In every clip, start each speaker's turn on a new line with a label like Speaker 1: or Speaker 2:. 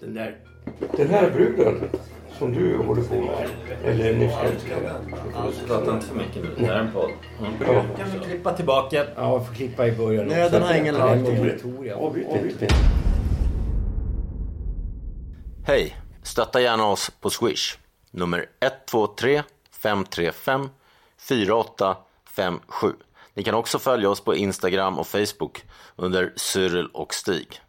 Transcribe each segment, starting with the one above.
Speaker 1: Den där... Den här bruden som du håller på med, eller nyss älskade.
Speaker 2: Prata inte för mycket nu, det här är en podd.
Speaker 1: Ja.
Speaker 2: Kan vi klippa tillbaka?
Speaker 3: Ja, får klippa i början.
Speaker 2: Nöden har ingen lag.
Speaker 4: Hej! Stötta gärna oss på Swish. Nummer 123 535 4857. Ni kan också följa oss på Instagram och Facebook under Cyril och Stig.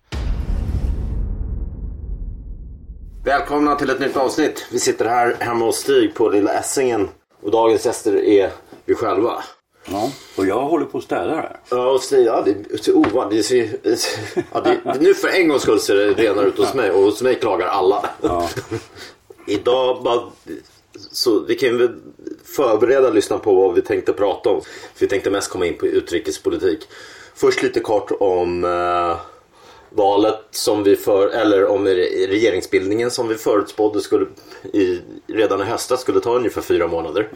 Speaker 4: Välkomna till ett nytt avsnitt. Vi sitter här hemma hos Stig på Lilla Essingen och dagens gäster är vi själva.
Speaker 1: Ja, och jag håller på att städa här.
Speaker 4: Ja, och Stig, ja, det är ovanligt. Ja, det, det, nu för en gångs skull ser det renare ut hos mig och hos mig klagar alla.
Speaker 1: Ja.
Speaker 4: Idag bara, så vi kan väl förbereda och lyssna på vad vi tänkte prata om. För vi tänkte mest komma in på utrikespolitik. Först lite kort om eh, valet som vi för, eller om re- regeringsbildningen som vi förutspådde skulle i, redan i höstas skulle ta ungefär fyra månader.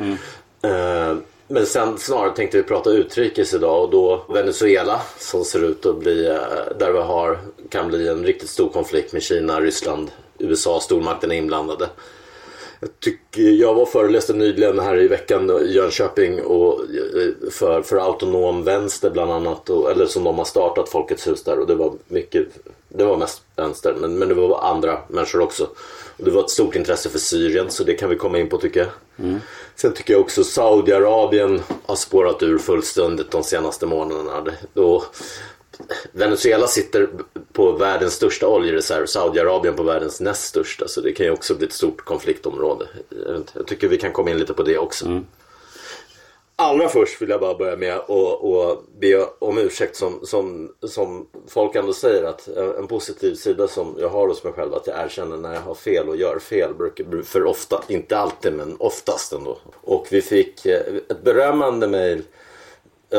Speaker 4: Eh, men sen snarare tänkte vi prata utrikes idag och då Venezuela som ser ut att bli, eh, där vi har, kan bli en riktigt stor konflikt med Kina, Ryssland, USA, stormakterna inblandade. Jag, tycker, jag var föreläste nyligen här i veckan då i Jönköping och, eh, för, för autonom vänster bland annat. Och, eller som de har startat Folkets hus där och det var mycket, det var mest vänster men, men det var andra människor också. Och det var ett stort intresse för Syrien så det kan vi komma in på tycker jag. Sen tycker jag också Saudiarabien har spårat ur fullständigt de senaste månaderna. Och Venezuela sitter på världens största oljereserv, Saudiarabien på världens näst största. Så det kan ju också bli ett stort konfliktområde. Jag tycker vi kan komma in lite på det också. Allra först vill jag bara börja med att be om ursäkt som, som, som folk ändå säger att en positiv sida som jag har hos mig själv att jag erkänner när jag har fel och gör fel. Brukar, för ofta, inte alltid men oftast ändå. Och vi fick eh, ett berömmande mejl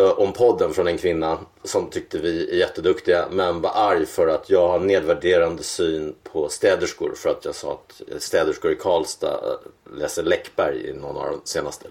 Speaker 4: om podden från en kvinna som tyckte vi är jätteduktiga men var arg för att jag har nedvärderande syn på städerskor för att jag sa att städerskor i Karlstad eh, läser Läckberg i någon av de senaste.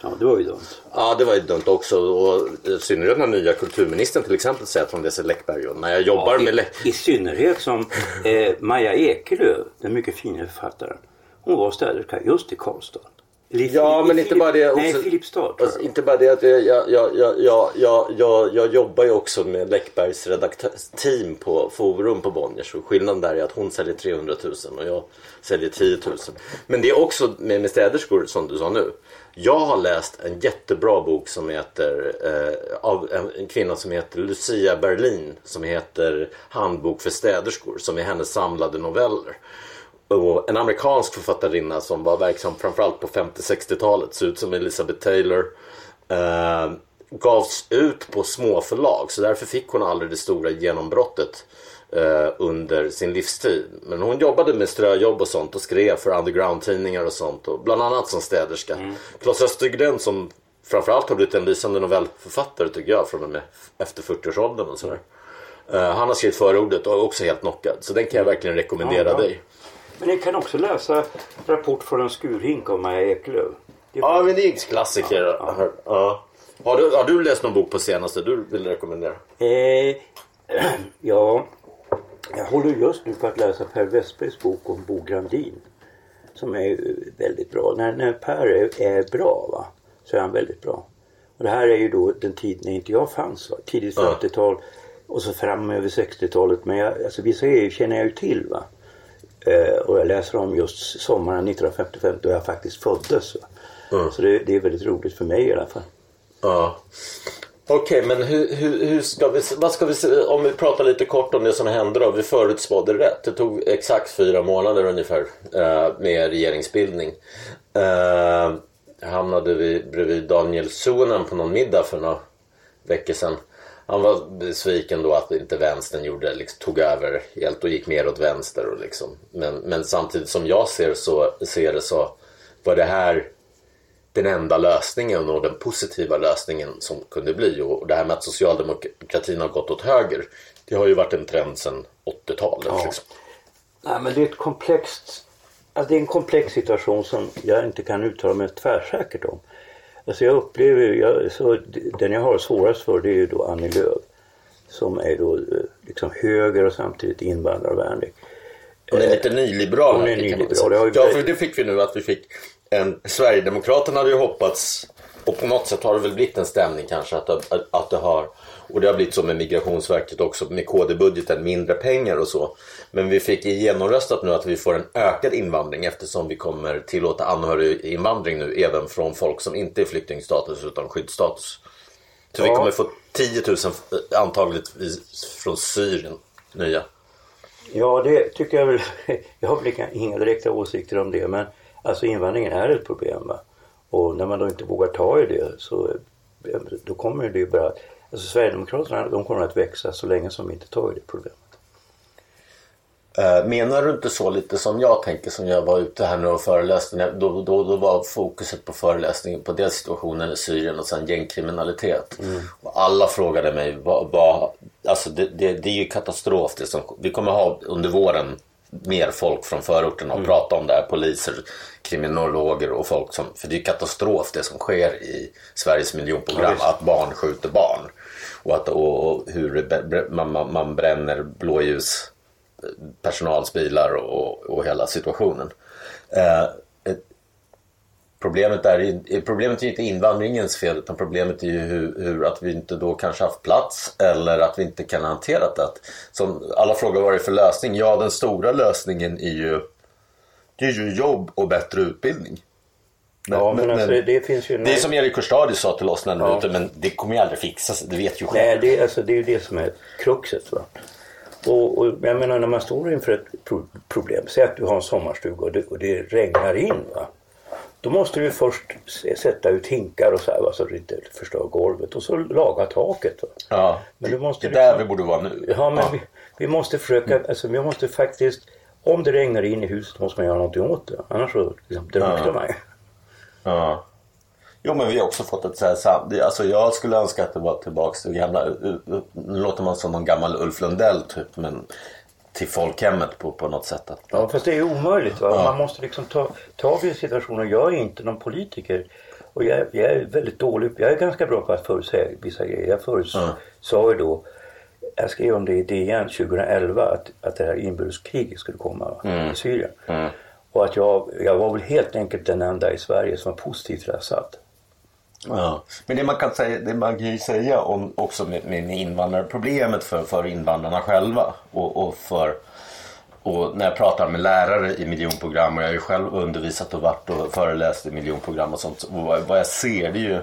Speaker 1: Ja, det var ju dumt.
Speaker 4: Ja det var ju dumt också och i synnerhet när nya kulturministern till exempel säger att hon läser Läckberg och när jag jobbar med Läck...
Speaker 1: I, I synnerhet som eh, Maja Ekelöf, den mycket fina författaren, hon var städerska just i Karlstad.
Speaker 4: Ja men inte bara det.
Speaker 1: Nej,
Speaker 4: också-
Speaker 1: Filipstad. tror
Speaker 4: Alltså, inte bara det att jag, jag, jag, jag, jag, jag, jag, jobbar ju också med Läckbergs redaktörsteam på Forum på Bonniers. Och skillnaden där är att hon säljer 300 000 och jag säljer 10 000. Men det är också med, med städerskor som du sa nu. Jag har läst en jättebra bok som heter eh, av en, en kvinna som heter Lucia Berlin som heter Handbok för städerskor som är hennes samlade noveller. Och en amerikansk författarinna som var verksam framförallt på 50-60-talet, ser ut som Elizabeth Taylor. Eh, gavs ut på småförlag så därför fick hon aldrig det stora genombrottet eh, under sin livstid. Men hon jobbade med ströjobb och sånt och skrev för underground-tidningar och sånt. Och bland annat som städerska. Claes Östergren som framförallt har blivit en lysande novellförfattare tycker jag från och med efter 40-årsåldern och sådär. Eh, han har skrivit förordet och är också helt knockad. Så den kan jag verkligen rekommendera
Speaker 1: ja.
Speaker 4: dig.
Speaker 1: Men ni kan också läsa Rapport från en skurhink av Maja är
Speaker 4: Ja, men det är en klassiker. Ja. Har, du, har du läst någon bok på senaste du vill rekommendera?
Speaker 1: Eh, ja, jag håller just nu på att läsa Per Westbergs bok om Bo Grandin. Som är väldigt bra. När, när Per är, är bra va, så är han väldigt bra. Och det här är ju då den tid när inte jag fanns. Va? Tidigt
Speaker 4: Ja.
Speaker 1: 50-tal och så fram över 60-talet. Men jag, alltså, vissa känner jag ju till. va. Eh, och jag läser om just sommaren 1955 då jag faktiskt föddes.
Speaker 4: Mm.
Speaker 1: Så det, det är väldigt roligt för mig i alla fall.
Speaker 4: Ja. Okej, men hur, hur, hur ska vi, vad ska vi, om vi pratar lite kort om det som hände då. Vi förutspådde rätt. Det tog exakt fyra månader ungefär eh, med regeringsbildning. Eh, hamnade vi bredvid Daniel Suhonen på någon middag för några veckor sedan. Han var besviken då att inte vänstern gjorde, liksom, tog över helt och gick mer åt vänster. Och liksom. men, men samtidigt som jag ser, så, ser det så var det här den enda lösningen och den positiva lösningen som kunde bli. Och det här med att socialdemokratin har gått åt höger, det har ju varit en trend sedan 80-talet.
Speaker 1: Ja.
Speaker 4: Liksom.
Speaker 1: Nej, men det är ett komplext alltså det är en komplex situation som jag inte kan uttala mig tvärsäkert om. Alltså jag upplever, jag, så, den jag har svårast för det är ju då Annie Lööf. Som är då eh, liksom höger och samtidigt invandrarvänlig.
Speaker 4: Hon är lite nyliberal.
Speaker 1: Hon är nyliberal, det
Speaker 4: Ja,
Speaker 1: blivit-
Speaker 4: för det fick vi nu att vi fick en... Sverigedemokraterna hade ju hoppats och på något sätt har det väl blivit en stämning kanske att, att, att det har och det har blivit så med Migrationsverket också med KD-budgeten, mindre pengar och så. Men vi fick genomröstat nu att vi får en ökad invandring eftersom vi kommer tillåta anhöriginvandring nu även från folk som inte är flyktingstatus utan skyddsstatus. Så vi
Speaker 1: Ja.
Speaker 4: kommer få 10 000 eh, antagligtvis från Syrien nya.
Speaker 1: Ja, det tycker jag väl. Jag har väl inga, inga direkta åsikter om det. Men alltså invandringen är ett problem. Va? Och när man då inte vågar ta i det så eh, då kommer det ju bara... Alltså Sverigedemokraterna de kommer att växa så länge som vi inte tar i det problemet.
Speaker 4: Eh, Menar du inte så lite som jag tänker som jag var ute här nu och föreläste? Då, då, då var fokuset på föreläsningen på dels situationen i Syrien och sen gängkriminalitet. Och alla frågade mig vad, vad alltså det, det, det är ju katastrof det som, vi kommer ha under våren mer folk från förorterna och prata om det här. Poliser, kriminologer och folk som, för det är katastrof det som sker i Sveriges miljonprogram.
Speaker 1: visst.
Speaker 4: att barn skjuter barn. Och, att, och, och hur man, man, man bränner blåljus personalsbilar och, och hela situationen. Eh, problemet, är, ju- eh, problemet är inte invandringens fel utan problemet är ju hur, hur att vi inte då kanske haft plats eller att vi inte kan hantera det. Som alla frågar vad det är för lösning. Ja, den stora lösningen är ju, det är ju jobb och bättre utbildning.
Speaker 1: Ja, men, alltså det, det finns ju...
Speaker 4: det är som Erik Kustadi sa till oss när han
Speaker 1: Ja.
Speaker 4: ute, men det kommer ju aldrig fixas. Det vet ju själv.
Speaker 1: Nej, det, är- alltså, det är ju det som är kruxet. Va? Och, och jag menar när man står inför ett pro- problem. Säg att du har en sommarstuga och det, och det regnar in. Va? Då måste du först sätta ut hinkar och så här va? så du inte förstör golvet. Och så laga taket. Va?
Speaker 4: Ja,
Speaker 1: Men du
Speaker 4: det
Speaker 1: måste
Speaker 4: är där
Speaker 1: liksom-
Speaker 4: vi borde vara nu.
Speaker 1: Ja, men Vi, vi måste försöka, alltså vi måste faktiskt, om det regnar in i huset måste man göra någonting åt det. Annars så liksom, drunknar
Speaker 4: Ja.
Speaker 1: man ju.
Speaker 4: Ja. Jo men vi har också fått ett så här sam... Alltså jag skulle önska att det var tillbaks till gamla... Nu låter man som någon gammal Ulf Lundell typ men till folkhemmet på, på något sätt. Att,
Speaker 1: Ja, fast det är omöjligt. Va?
Speaker 4: Ja.
Speaker 1: Man måste liksom ta, ta vid situationen. Jag är inte någon politiker. Och jag, jag är väldigt dålig. Jag är ganska bra på att förutsäga vissa grejer. Jag förutsade ju då, jag skrev om det i DN 2011, att, att det här inbördeskriget skulle komma va? i Syrien. Och att jag, jag var väl helt enkelt den enda i Sverige som var positivt till
Speaker 4: Ja. Men det man kan säga, det man kan ju säga om också med, med invandrarproblemet för, för invandrarna själva och, och för och när jag pratar med lärare i miljonprogram och jag har ju själv undervisat och varit och föreläst i miljonprogram och sånt. Och vad, vad jag ser det är ju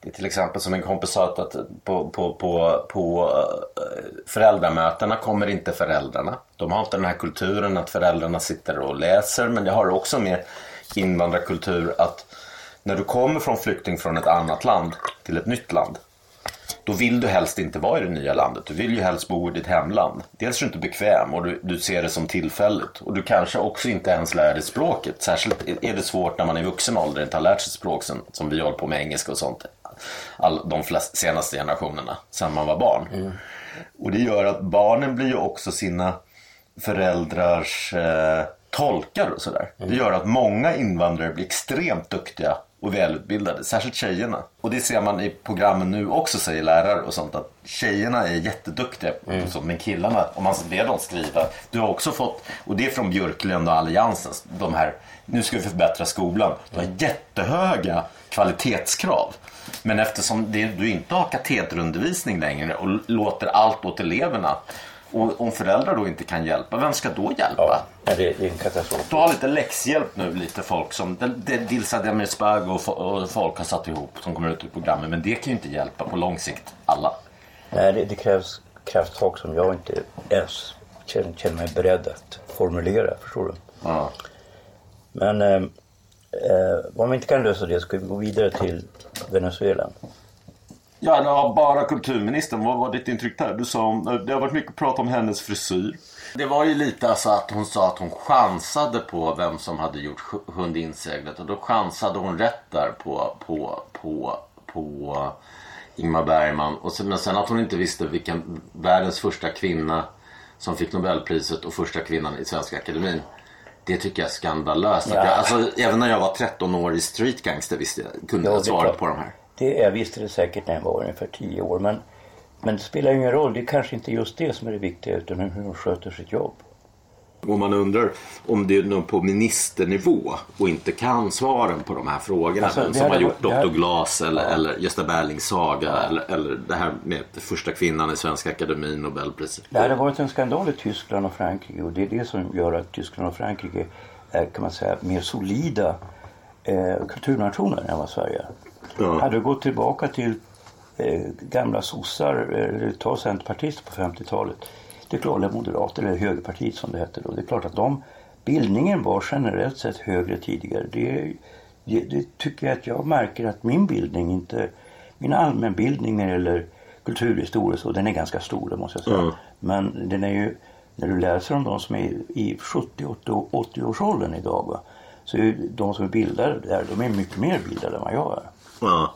Speaker 4: det är till exempel som en kompis sa att, på, på, på, på eh, föräldramötena kommer inte föräldrarna. De har inte den här kulturen att föräldrarna sitter och läser men det har också med invandrarkultur att när du kommer från flykting från ett annat land till ett nytt land då vill du helst inte vara i det nya landet. Du vill ju helst bo i ditt hemland. Dels är du inte bekväm och du, du ser det som tillfälligt. Och du kanske också inte ens lär dig språket. Särskilt är det svårt när man i vuxen ålder inte har lärt sig språk som, som vi håller på med engelska och sånt. All, de flest, senaste generationerna, sedan man var barn. Och det gör att barnen blir ju också sina föräldrars eh, tolkar och sådär. Det gör att många invandrare blir extremt duktiga och välutbildade, särskilt tjejerna. Och det ser man i programmen nu också säger lärare och sånt att tjejerna är jätteduktiga på sånt, men killarna, om man ber dem skriva. Du har också fått, och det är från Björklund och Alliansen, de här, nu ska vi förbättra skolan. Du har jättehöga kvalitetskrav. Men eftersom det, du inte har katederundervisning längre och låter allt åt eleverna och om föräldrar då inte kan hjälpa, vem ska då hjälpa?
Speaker 1: Ja, det, det är en katastrof.
Speaker 4: Du har lite läxhjälp nu, lite folk som Dilsa Demirspag och, och folk har satt ihop som kommer ut ur programmet. Men det kan ju inte hjälpa på lång sikt alla.
Speaker 1: Nej, det, det krävs krafttag som jag inte ens känner, känner mig beredd att formulera. Förstår du?
Speaker 4: Ja.
Speaker 1: Men eh, eh, om vi inte kan lösa det ska vi gå vidare till Venezuela.
Speaker 4: Ja, bara kulturministern. Vad var ditt intryck där? Du sa om, det har varit mycket prat om hennes frisyr. Det var ju lite alltså att hon sa att hon chansade på vem som hade gjort Hund inseglet och då chansade hon rätt där på, på, på, på Ingmar Bergman. Och sen, men sen att hon inte visste vilken världens första kvinna som fick Nobelpriset och första kvinnan i Svenska Akademin. Det tycker jag är skandalöst.
Speaker 1: Ja.
Speaker 4: Jag, alltså, även när jag var 13 år i Street Gangster visste jag, kunde
Speaker 1: Ja,
Speaker 4: jag svaret på de här.
Speaker 1: Det jag visste det säkert när jag var ungefär 10 år. Men, men det spelar ingen roll. Det är kanske inte just det som är det viktiga utan hur de sköter sitt jobb.
Speaker 4: Och man undrar om det är någon på ministernivå och inte kan svaren på de här frågorna.
Speaker 1: Alltså,
Speaker 4: Vem som har gjort Dr.
Speaker 1: här-
Speaker 4: Glas eller, eller Gösta Berlings saga eller, eller det här med första kvinnan i Svenska Akademin Nobelpriset.
Speaker 1: Det hade varit en skandal i Tyskland och Frankrike och det är det som gör att Tyskland och Frankrike är kan man säga mer solida eh, kulturnationer än vad Sverige.
Speaker 4: Ja.
Speaker 1: Hade du gått tillbaka till eh, gamla sossar, eller ta centerpartister på 50-talet. Det är klart, eller moderater eller högerpartiet som det hette då. Det är klart att de, bildningen var generellt sett högre tidigare. Det, det, det tycker jag att jag märker att min bildning inte, min allmänbildning när det gäller kulturhistoria så, den är ganska stor det måste jag säga.
Speaker 4: Mm.
Speaker 1: Men den är ju, när du läser om de som är i 70, 80, 80 årsåldern idag va, så är ju de som är bildade där, de är mycket mer bildade än vad jag är.
Speaker 4: Ja,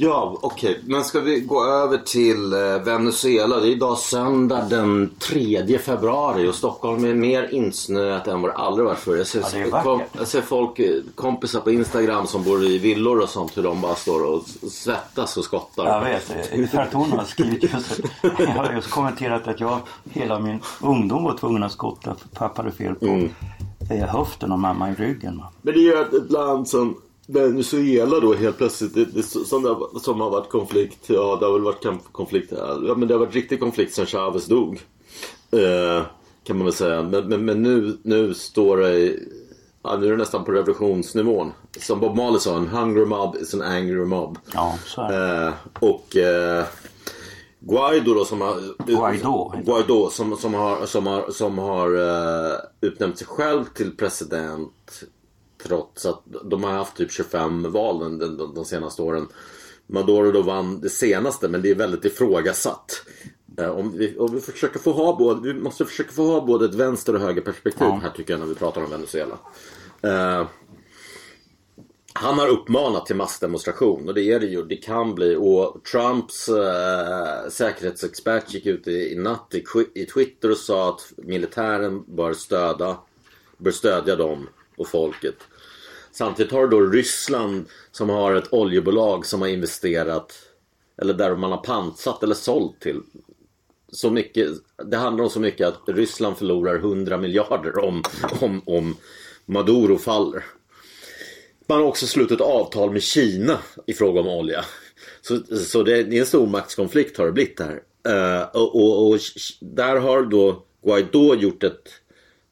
Speaker 4: ja. Okej. Men ska vi gå över till eh, Venezuela? Det är idag söndag den 3 februari och Stockholm är mer insnöat än vad det aldrig varit förr. Jag ser,
Speaker 1: Ja, vackert.
Speaker 4: jag ser folk, eh, kompisar på Instagram som bor i villor och sånt hur de bara står och svettas och skottar.
Speaker 1: Jag vet, hon har skrivit just. Jag har just kommenterat att jag hela min ungdom var tvungen att skotta för pappa hade fel på eh, höften och mamma i ryggen.
Speaker 4: Men det är ju ett land som Venezuela då helt plötsligt, det, det, som, det, som har varit konflikt, ja det har väl varit kamp- konflikt, ja men det har varit riktig konflikt sen Chavez dog. Eh, kan man väl säga. Men, men, men nu, nu står det, ja, nu är det nästan på revolutionsnivån. Som Bob Marley sa, en hungry mob is an angry mob.
Speaker 1: Ja, så är det.
Speaker 4: Eh, och eh, Guaido då som har...
Speaker 1: Guaido heter
Speaker 4: Guaido som, som har, som har, som har eh, utnämnt sig själv till president trots att de har haft typ 25 val de, de, de senaste åren. Maduro då vann det senaste men det är väldigt ifrågasatt. Eh, om, vi, om vi, försöker få ha både, vi måste försöka få ha både ett vänster och högerperspektiv här tycker jag när vi pratar om Venezuela. Eh, han har uppmanat till massdemonstration och det är det ju. Det kan bli. Och Trumps eh, säkerhetsexpert gick ut i, i natt i, i Twitter och sa att militären bör stödja, bör stödja dem och folket. Samtidigt har du då Ryssland som har ett oljebolag som har investerat eller där man har pantsatt eller sålt till så mycket, det handlar om så mycket att Ryssland förlorar 100 miljarder om, om, om Maduro faller. Man har också slutit avtal med Kina i fråga om olja. Så, så det, är en stormaktskonflikt har det blivit där. Uh, eh, och, och, och där har då Guaidó gjort ett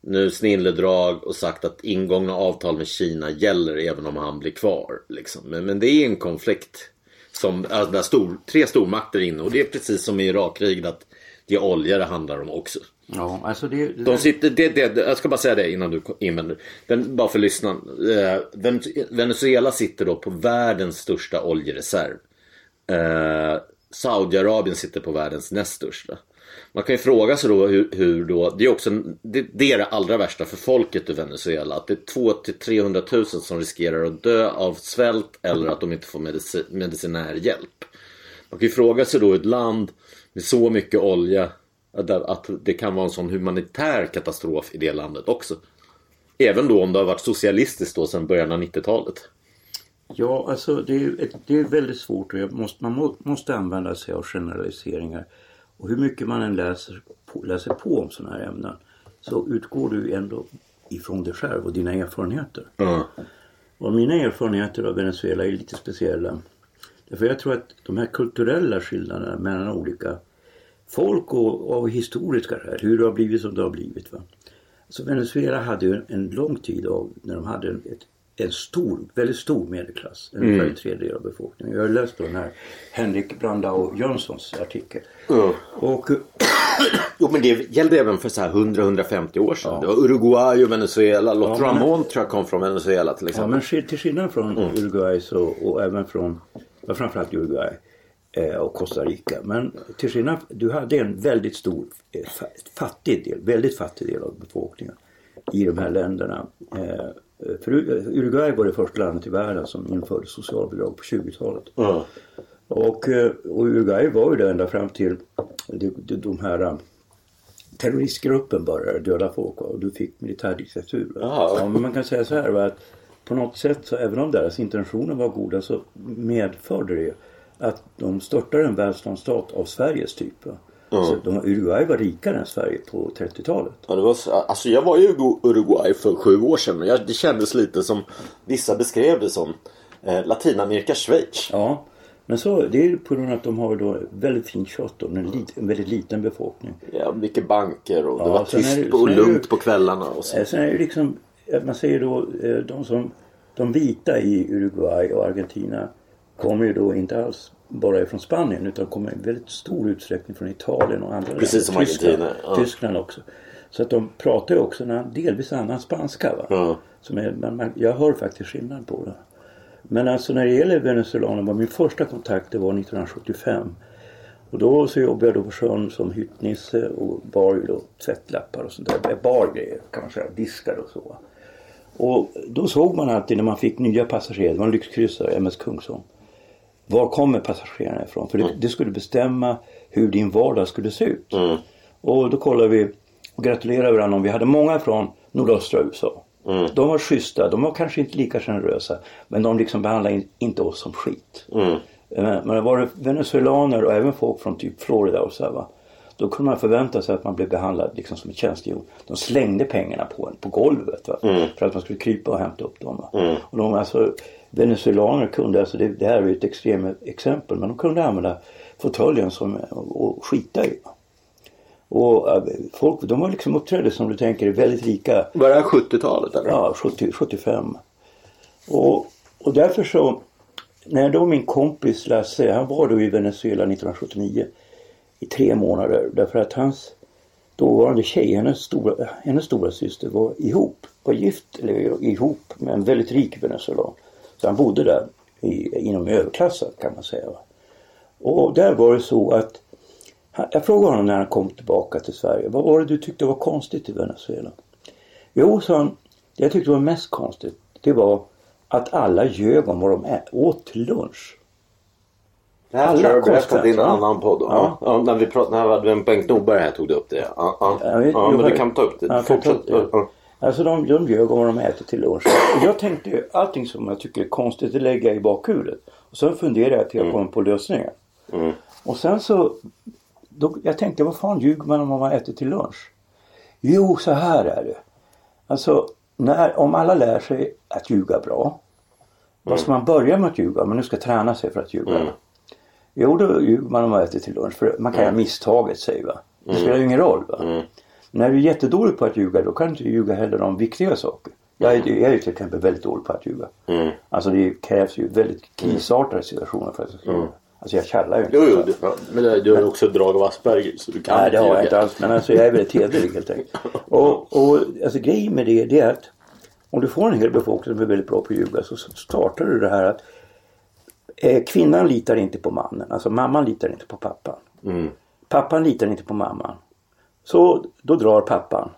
Speaker 4: nu snilledrag och sagt att ingångna avtal med Kina gäller även om han blir kvar. Liksom. Men, men det är en konflikt som, alltså, där stor, tre stormakter är inne och det är precis som i Irakkriget att det är olja det handlar om också.
Speaker 1: Ja, alltså det, det
Speaker 4: De sitter, det, det, jag ska bara säga det innan du invänder. Den, bara för lyssnaren. Eh, Ven- Venezuela sitter då på världens största oljereserv. Eh, Saudiarabien sitter på världens näst största. Man kan ju fråga sig då hur, hur då, det är också det, det är det allra värsta för folket i Venezuela. Att det är 2 till 300 000 som riskerar att dö av svält eller att de inte får medici, medicinär hjälp. Man kan ju fråga sig då ett land med så mycket olja att det kan vara en sån humanitär katastrof i det landet också. Även då om det har varit socialistiskt då sedan början av 90-talet.
Speaker 1: Ja, alltså det är, ett, det är väldigt svårt och måste, man må, måste använda sig av generaliseringar. Och hur mycket man än läser på, läser på om sådana här ämnen så utgår du ändå ifrån dig själv och dina erfarenheter. Och mina erfarenheter av Venezuela är lite speciella. Därför jag tror att de här kulturella skillnaderna mellan olika folk och, och historiska skäl, hur det har blivit som det har blivit. Va? Alltså Venezuela hade ju en lång tid av när de hade ett, en stor, väldigt stor medelklass. Ungefär en tredjedel av befolkningen. Jag har läst på den här Henrik Brandao Jönssons artikel. Och
Speaker 4: Jo men det gällde även för så här 100-150 år sedan. Det var Uruguay och Venezuela. Lot
Speaker 1: Ja, men-
Speaker 4: Ramon tror jag kom från Venezuela till
Speaker 1: Ja,
Speaker 4: exempel.
Speaker 1: men skill- till skillnad från Uruguay så, och även från, ja, framförallt Uruguay eh, och Costa Rica. Men till skillnad, du hade en väldigt stor eh, fa- fattig del, väldigt fattig del av befolkningen i de här länderna. Eh, för U- Uruguay var det första landet i världen som införde socialbidrag på 20-talet.
Speaker 4: Ja.
Speaker 1: Och, eh, och Uruguay var ju det ända fram till de, de, de här eh, terroristgruppen började döda folk och du fick militärdiktatur. Ja, men man kan säga så här va, att på något sätt så även om deras intentioner var goda så medförde det att de störtade en välståndsstat av Sveriges typ. Va. Så de, Uruguay var rikare än Sverige på 30-talet.
Speaker 4: Ja, det var, så- alltså jag var i Urugu- Uruguay för sju år sedan men jag, det kändes lite som vissa beskrev det som eh, Latinamerika Schweiz.
Speaker 1: Ja, men så det är på grund av att de har då väldigt fint kött och en, lit, en väldigt liten befolkning.
Speaker 4: Ja, mycket banker och det
Speaker 1: Ja,
Speaker 4: var
Speaker 1: är
Speaker 4: tyst
Speaker 1: det-
Speaker 4: och
Speaker 1: sen är det-
Speaker 4: lugnt på kvällarna. Och så.
Speaker 1: Eh, Sen är det liksom, eh, man säger då, eh, de som, de vita i Uruguay och Argentina kommer ju då inte alls bara ifrån Spanien utan kommer i väldigt stor utsträckning från Italien och andra
Speaker 4: Precis som
Speaker 1: Tyskland,
Speaker 4: ja.
Speaker 1: Tyskland också. Så att de pratar ju också en delvis annan spanska. Va?
Speaker 4: Ja.
Speaker 1: Som är, man, man, jag hör faktiskt skillnad på det. Men alltså när det gäller venezuelaner var min första kontakt det var 1975. Och då så jobbade jag då på sjön som hyttnisse och bar ju då tvättlappar och sånt där. Bar grejer kan man säga, diskar och så. Och då såg man alltid när man fick nya passagerare, det var en lyxkryssare, MS Kungsholm. Var kommer passagerarna ifrån? För det, det skulle bestämma hur din vardag skulle se ut. Och då kollade vi och gratulerade varandra om vi hade många från nordöstra USA. De var schyssta, de var kanske inte lika generösa. Men de liksom behandlade in, inte oss som skit. Eh, Men det var det venezuelaner och även folk från typ Florida och så här, va. Då kunde man förvänta sig att man blev behandlad liksom som ett tjänstehjon. De slängde pengarna på en på golvet va? för att man skulle krypa och hämta upp dem. Va? Och de, alltså, venezuelaner kunde, alltså det, det här är ett extremt exempel, men de kunde använda fåtöljen som och, skita i. Och äh, folk, de var liksom uppträdde som du tänker väldigt rika
Speaker 4: Var det här 70-talet eller?
Speaker 1: Ja, 70, 75. Och, och därför så, när då min kompis Lasse, han var då i Venezuela 1979 i tre månader därför att hans dåvarande tjej, hennes stora, hennes stora syster var ihop, var gift, eller ihop med en väldigt rik venezuelan. Så han bodde där i, inom överklassen kan man säga. Och där var det så att jag frågade honom när han kom tillbaka till Sverige. Vad var det du tyckte var konstigt i Venezuela? Jo, sa han. Det jag tyckte var mest konstigt. Det var att alla ljög om vad de åt till lunch.
Speaker 4: Det här
Speaker 1: Alla
Speaker 4: tror jag berättat i en annan podd. Ja.
Speaker 1: Ja.
Speaker 4: När vi pratade, när vi hade en Bengt Norberg här tog du upp det. Ja, ja. Ja men du kan ta upp det.
Speaker 1: Ja, Alltså de, de ljög om vad de äter till lunch. Och jag tänkte ju allting som jag tycker är konstigt det lägger jag i bakhuvudet. Och sen funderade jag till jag kom på lösningen.
Speaker 4: Mm.
Speaker 1: Och sen så, då, jag tänkte vad fan ljuger man om vad man äter till lunch? Jo, så här är det. Alltså, när, om alla lär sig att ljuga bra. Vad ska man börja med att ljuga? Man nu ska träna sig för att ljuga. Jo, då ljuger man om man äter till lunch. För man kan göra misstaget säger va. Det spelar ju ingen roll va. När du är jättedålig på att ljuga då kan du inte ljuga heller om viktiga saker. Jag är, jag är till exempel väldigt dålig på att ljuga. Alltså det krävs ju väldigt krisartade situationer för att jag ska ljuga. Alltså jag kallar ju inte.
Speaker 4: Jo, jo, du, men du har ju också drag av Asperger så du kan
Speaker 1: Nej det har jag inte alls. Men alltså jag är väldigt hederlig helt enkelt. Och, och alltså grejen med det, det är att om du får en hel befolkning som är väldigt bra på att ljuga så startar du det här att eh, kvinnan litar inte på mannen. Alltså mamman litar inte på pappan. Pappan litar inte på mamman. Så då drar pappan.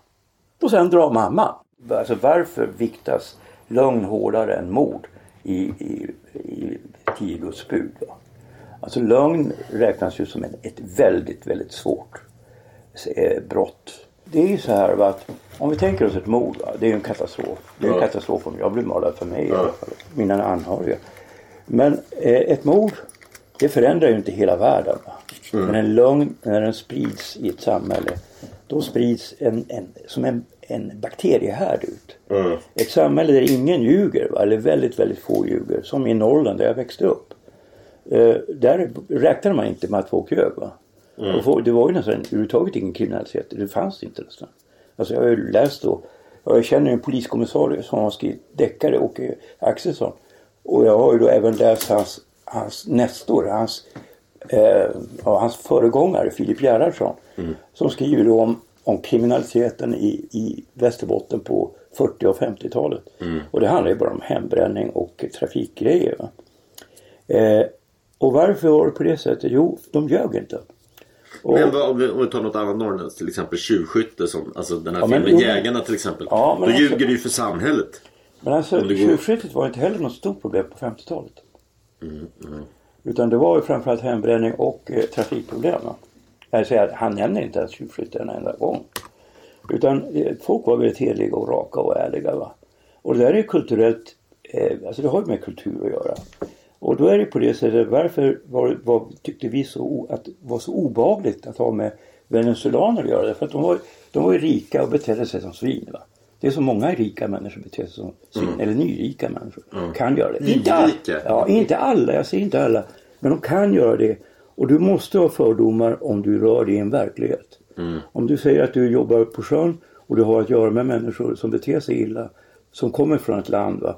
Speaker 1: Och sen drar mamman. Alltså varför viktas lögn hårdare än mord i, i, i tio Guds bud? Va? Alltså lögn räknas ju som ett väldigt, väldigt svårt eh, brott. Det är ju så här va, att om vi tänker oss ett mord, va, det är ju en katastrof. Det är en
Speaker 4: Ja.
Speaker 1: katastrof om jag blir mördad för mig fall. Mina anhöriga. Men eh, ett mord, det förändrar ju inte hela världen. Va? Men en lögn, när den sprids i ett samhälle, då sprids en, en, som en, en bakteriehärd ut. Ett samhälle där ingen ljuger, va? eller väldigt, väldigt få ljuger. Som i Norrland där jag växte upp. Eh, där räknade man inte med att folk ljög. Va? Och folk, det var ju nästan överhuvudtaget ingen kriminalitet. Det fanns inte nästan. Alltså jag har ju läst då. Jag känner en poliskommissarie som har skrivit deckare, Åke Axelsson. Och jag har ju då även läst hans, hans nästor, hans eh, hans föregångare Filip Gerhardsson som skriver om, om kriminaliteten i, i Västerbotten på 40 och 50-talet. Och det handlar ju bara om hembränning och trafikgrejer. Eh, och varför var det på det sättet? Jo, de ljög inte. Och,
Speaker 4: Men vad- om vi, om vi tar något annat norrländskt, till exempel tjuvskytte som, alltså den här
Speaker 1: Ja, men-
Speaker 4: filmen
Speaker 1: men-
Speaker 4: Jägarna till exempel.
Speaker 1: Ja,
Speaker 4: Då
Speaker 1: alltså-
Speaker 4: ljuger du ju för samhället.
Speaker 1: Men alltså tjuvskyttet var inte heller något stort problem på 50-talet.
Speaker 4: Mm, mm,
Speaker 1: Utan det var ju framförallt hembränning och eh, trafikproblem. Jag säger att han nämner inte ens tjuvskytte en enda gång. Utan eh, folk var väldigt heliga och raka och ärliga. Va? Och det där är ju kulturellt, eh, alltså det har ju med kultur att göra. Och då är det på det sättet, varför var, var, tyckte vi så, att det var så obagligt att ha med venezuelaner att göra? Därför att de var, de var ju rika och betedde sig som svin. Va? Det är så många rika människor beter sig som svin, eller nyrika människor kan göra det. Inte, all,
Speaker 4: Nyrika?
Speaker 1: ja, inte alla, jag säger inte alla. Men de kan göra det. Och du måste ha fördomar om du rör dig i en verklighet. Om du säger att du jobbar på sjön och du har att göra med människor som beter sig illa, som kommer från ett land. Va?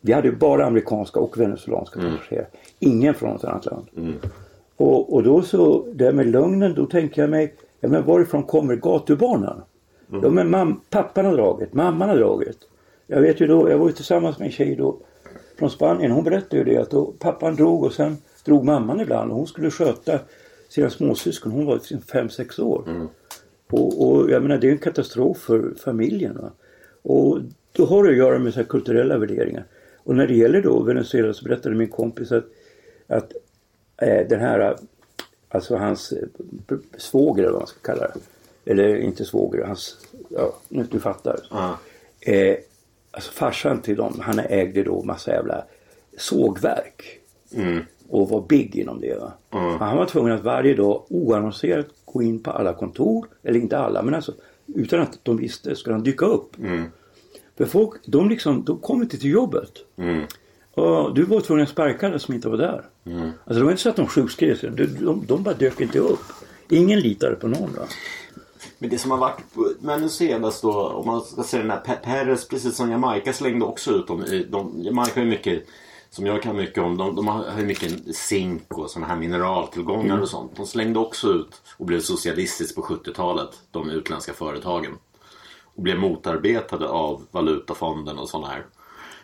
Speaker 1: Vi hade bara amerikanska och venezuelanska passagerare. Ingen från ett annat land. Och, och då så, det här med lögnen, då tänker jag mig, ja men varifrån kommer gatubarnen? Ja men mam, pappan har dragit, mamman har dragit. Jag vet ju då, jag var ju tillsammans med en tjej då från Spanien. Hon berättade ju det att då pappan drog och sen drog mamman ibland och hon skulle sköta sina småsyskon. Hon var 5-6 år. Och, och jag menar det är en katastrof för familjen. Va? Och då har det att göra med så här kulturella värderingar. Och när det gäller då Venezuela så berättade min kompis att, att eh, den här, alltså hans eh, svåger eller vad man ska kalla det. Eller inte svåger, hans, ja nu du fattar. Eh, alltså farsan till dem, han ägde då massa jävla sågverk. Och var big inom det. Va? Han var tvungen att varje dag oannonserat gå in på alla kontor, eller inte alla, men alltså utan att de visste ska de dyka upp. För folk, de liksom, de kom inte till jobbet. Och du var tvungen att sparka alla som inte var där. Alltså det var inte så att de sjukskrev sig. De, de, de bara dök inte upp. Ingen litade på någon. Va?
Speaker 4: Men det som har varit men senast då, om man ska säga den här Pe- Perez, precis som Jamaica slängde också ut dem. De, Jamaica har ju mycket, som jag kan mycket om, de, de har ju mycket zink och sådana här mineraltillgångar och sånt. De slängde också ut och blev socialistiskt på 70-talet, de utländska företagen. Och blev motarbetade av Valutafonden och sådana här.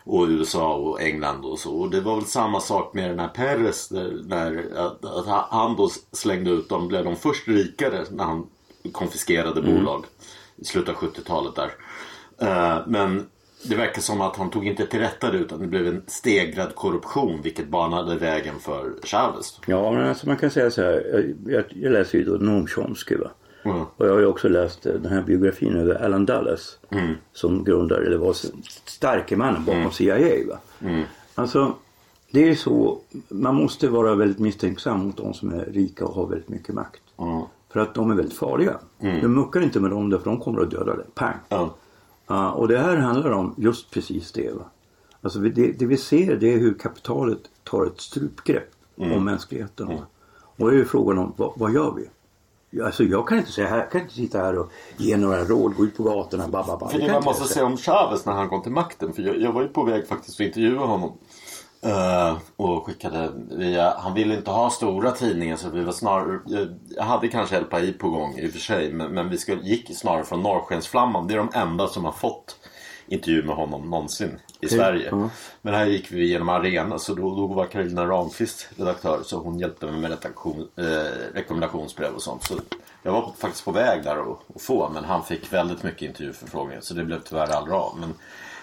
Speaker 4: Och USA och England och så. Och det var väl samma sak med den här Peres, Där, där, att, att han då slängde ut dem. Blev de först rikare när han konfiskerade bolag. I slutet av 70-talet där. Eh, men det verkar som att han tog inte till rätta det utan det blev en stegrad korruption. Vilket banade vägen för Chavez.
Speaker 1: Ja, men alltså man kan säga så här. Jag, jag, läser ju då Noam Chomsky. Va?
Speaker 4: Mm.
Speaker 1: Och jag har ju också läst eh, den här biografin över Alan Dulles.
Speaker 4: Mm.
Speaker 1: Som grundare, eller var starke mannen bakom CIA. Va? Alltså, det är ju så. Man måste vara väldigt misstänksam mot de som är rika och har väldigt mycket makt. För att de är väldigt farliga. Du muckar inte med dem därför de kommer att döda dig. Pang!
Speaker 4: Ja.
Speaker 1: Ja, och det här handlar om just precis det. Va? Alltså vi- det, det vi ser det är hur kapitalet tar ett strupgrepp om mänskligheten. Va? Och det är ju frågan om vad, vad gör vi? Alltså jag kan inte säga här, jag kan inte sitta här och ge några råd, gå ut på gatorna, bababa.
Speaker 4: För det man måste säga om Chavez när han kom till makten. För jag, jag var ju på väg faktiskt att intervjua honom. Eh, och skickade via, han ville inte ha stora tidningar så vi var snarare, jag, jag hade kanske LPI på gång i och för sig. Men, men vi skulle, gick snarare från Norrskensflamman. Det är de enda som har fått intervju med honom någonsin i Sverige.
Speaker 1: ja.
Speaker 4: Men här gick vi genom Arena så då, då var Carolina Ramqvist redaktör. Så hon hjälpte mig med redaktion, eh, rekommendationsbrev och sånt. Så jag var faktiskt på väg där att få men han fick väldigt mycket intervjuförfrågningar så det blev tyvärr aldrig av. Men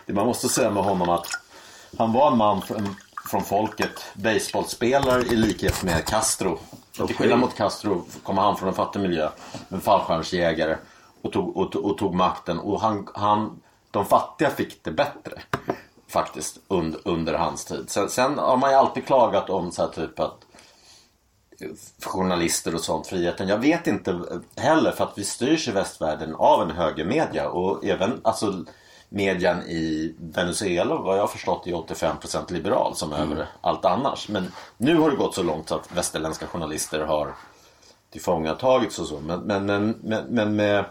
Speaker 4: det man måste säga med honom att han var en man från, från folket, baseballspelare i likhet med Castro. Till
Speaker 1: Okej.
Speaker 4: skillnad mot Castro kommer han från en fattig miljö, en fallskärmsjägare och tog, och, och tog makten. Och han, han, de fattiga fick det bättre faktiskt under, under hans tid. Sen, sen har man ju alltid klagat om så här typ att journalister och sånt, friheten. Jag vet inte heller för att vi styrs i västvärlden av en högermedia och även alltså median i Venezuela vad jag har förstått är 85% liberal som över allt annars. Men nu har det gått så långt så att västerländska journalister har tillfångatagits och så. Men, men, men, men, men med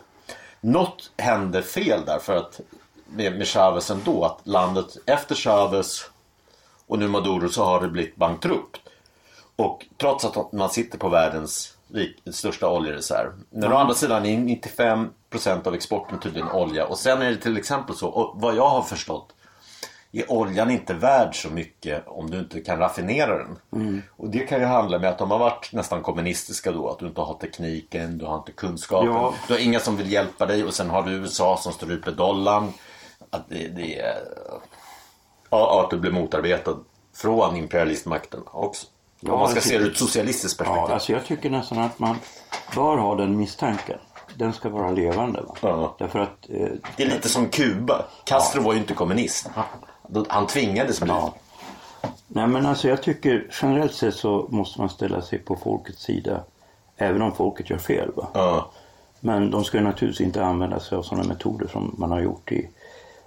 Speaker 4: något hände fel där för att med, med Chavez ändå att landet efter Chavez och nu Maduro så har det blivit bankrutt. Och trots att man sitter på världens rik, största oljereserv. Men å andra sidan är 95% av exporten tydligen olja. Och sen är det till exempel så, och vad jag har förstått är oljan inte värd så mycket om du inte kan raffinera den. Och det kan ju handla med att de har varit nästan kommunistiska då. Att du inte har tekniken, du har inte kunskapen.
Speaker 1: Ja.
Speaker 4: Du har inga som vill hjälpa dig och sen har du USA som stryper dollarn. Att det, det är... Ja, att du blir motarbetad från imperialistmakten också.
Speaker 1: Ja,
Speaker 4: Om man ska
Speaker 1: jag
Speaker 4: se det ur
Speaker 1: tycker-
Speaker 4: ett socialistiskt perspektiv.
Speaker 1: Ja, alltså jag tycker nästan att man bör ha den misstanken. Den ska vara levande. Va?
Speaker 4: Ja.
Speaker 1: Därför att... Eh,
Speaker 4: Det är lite som Kuba. Castro var ju inte kommunist. Han, tvingades bli.
Speaker 1: Ja. Nej men alltså jag tycker generellt sett så måste man ställa sig på folkets sida. Även om folket gör fel. Va?
Speaker 4: Ja.
Speaker 1: Men de ska naturligtvis inte använda sig av sådana metoder som man har gjort i,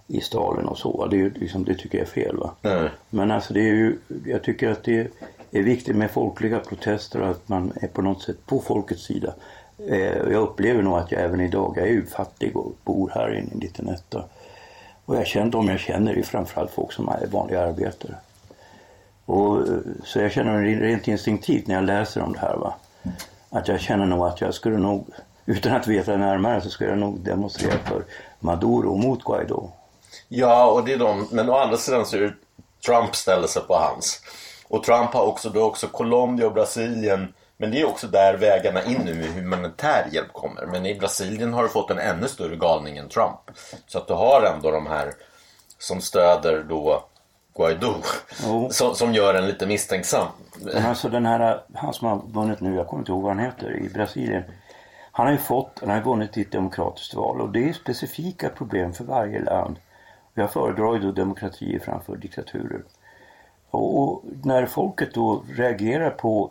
Speaker 1: i Stalin och så. Det, är, liksom, det tycker jag är fel. Va?
Speaker 4: Nej.
Speaker 1: Men alltså det är ju, jag tycker att det är viktigt med folkliga protester och att man är på något sätt på folkets sida. Eh, och jag upplever nog att jag även idag, jag är ju fattig och bor här i en liten etta. Och jag känner, de jag känner är framförallt folk som är vanliga arbetare. Och, eh, så jag känner rent instinktivt när jag läser om det här va. Att jag känner nog att jag skulle nog, utan att veta närmare så skulle jag nog demonstrera för Maduro mot Guaido.
Speaker 4: Ja, och det är de. Men å andra sidan så är det Trump ställer sig på hans. Och Trump har också, då också Colombia och Brasilien. Men det är också där vägarna in nu med humanitär hjälp kommer. Men i Brasilien har du fått en ännu större galning än Trump. Så att du har ändå de här som stöder då Guaido.
Speaker 1: Jo.
Speaker 4: Som, som gör en lite misstänksam.
Speaker 1: Men alltså den här, han som har vunnit nu, jag kommer inte ihåg vad han heter, i Brasilien. Han har ju fått, han har vunnit i ett demokratiskt val och det är specifika problem för varje land. Jag föredrar ju då demokratier framför diktaturer. Och, och när folket då reagerar på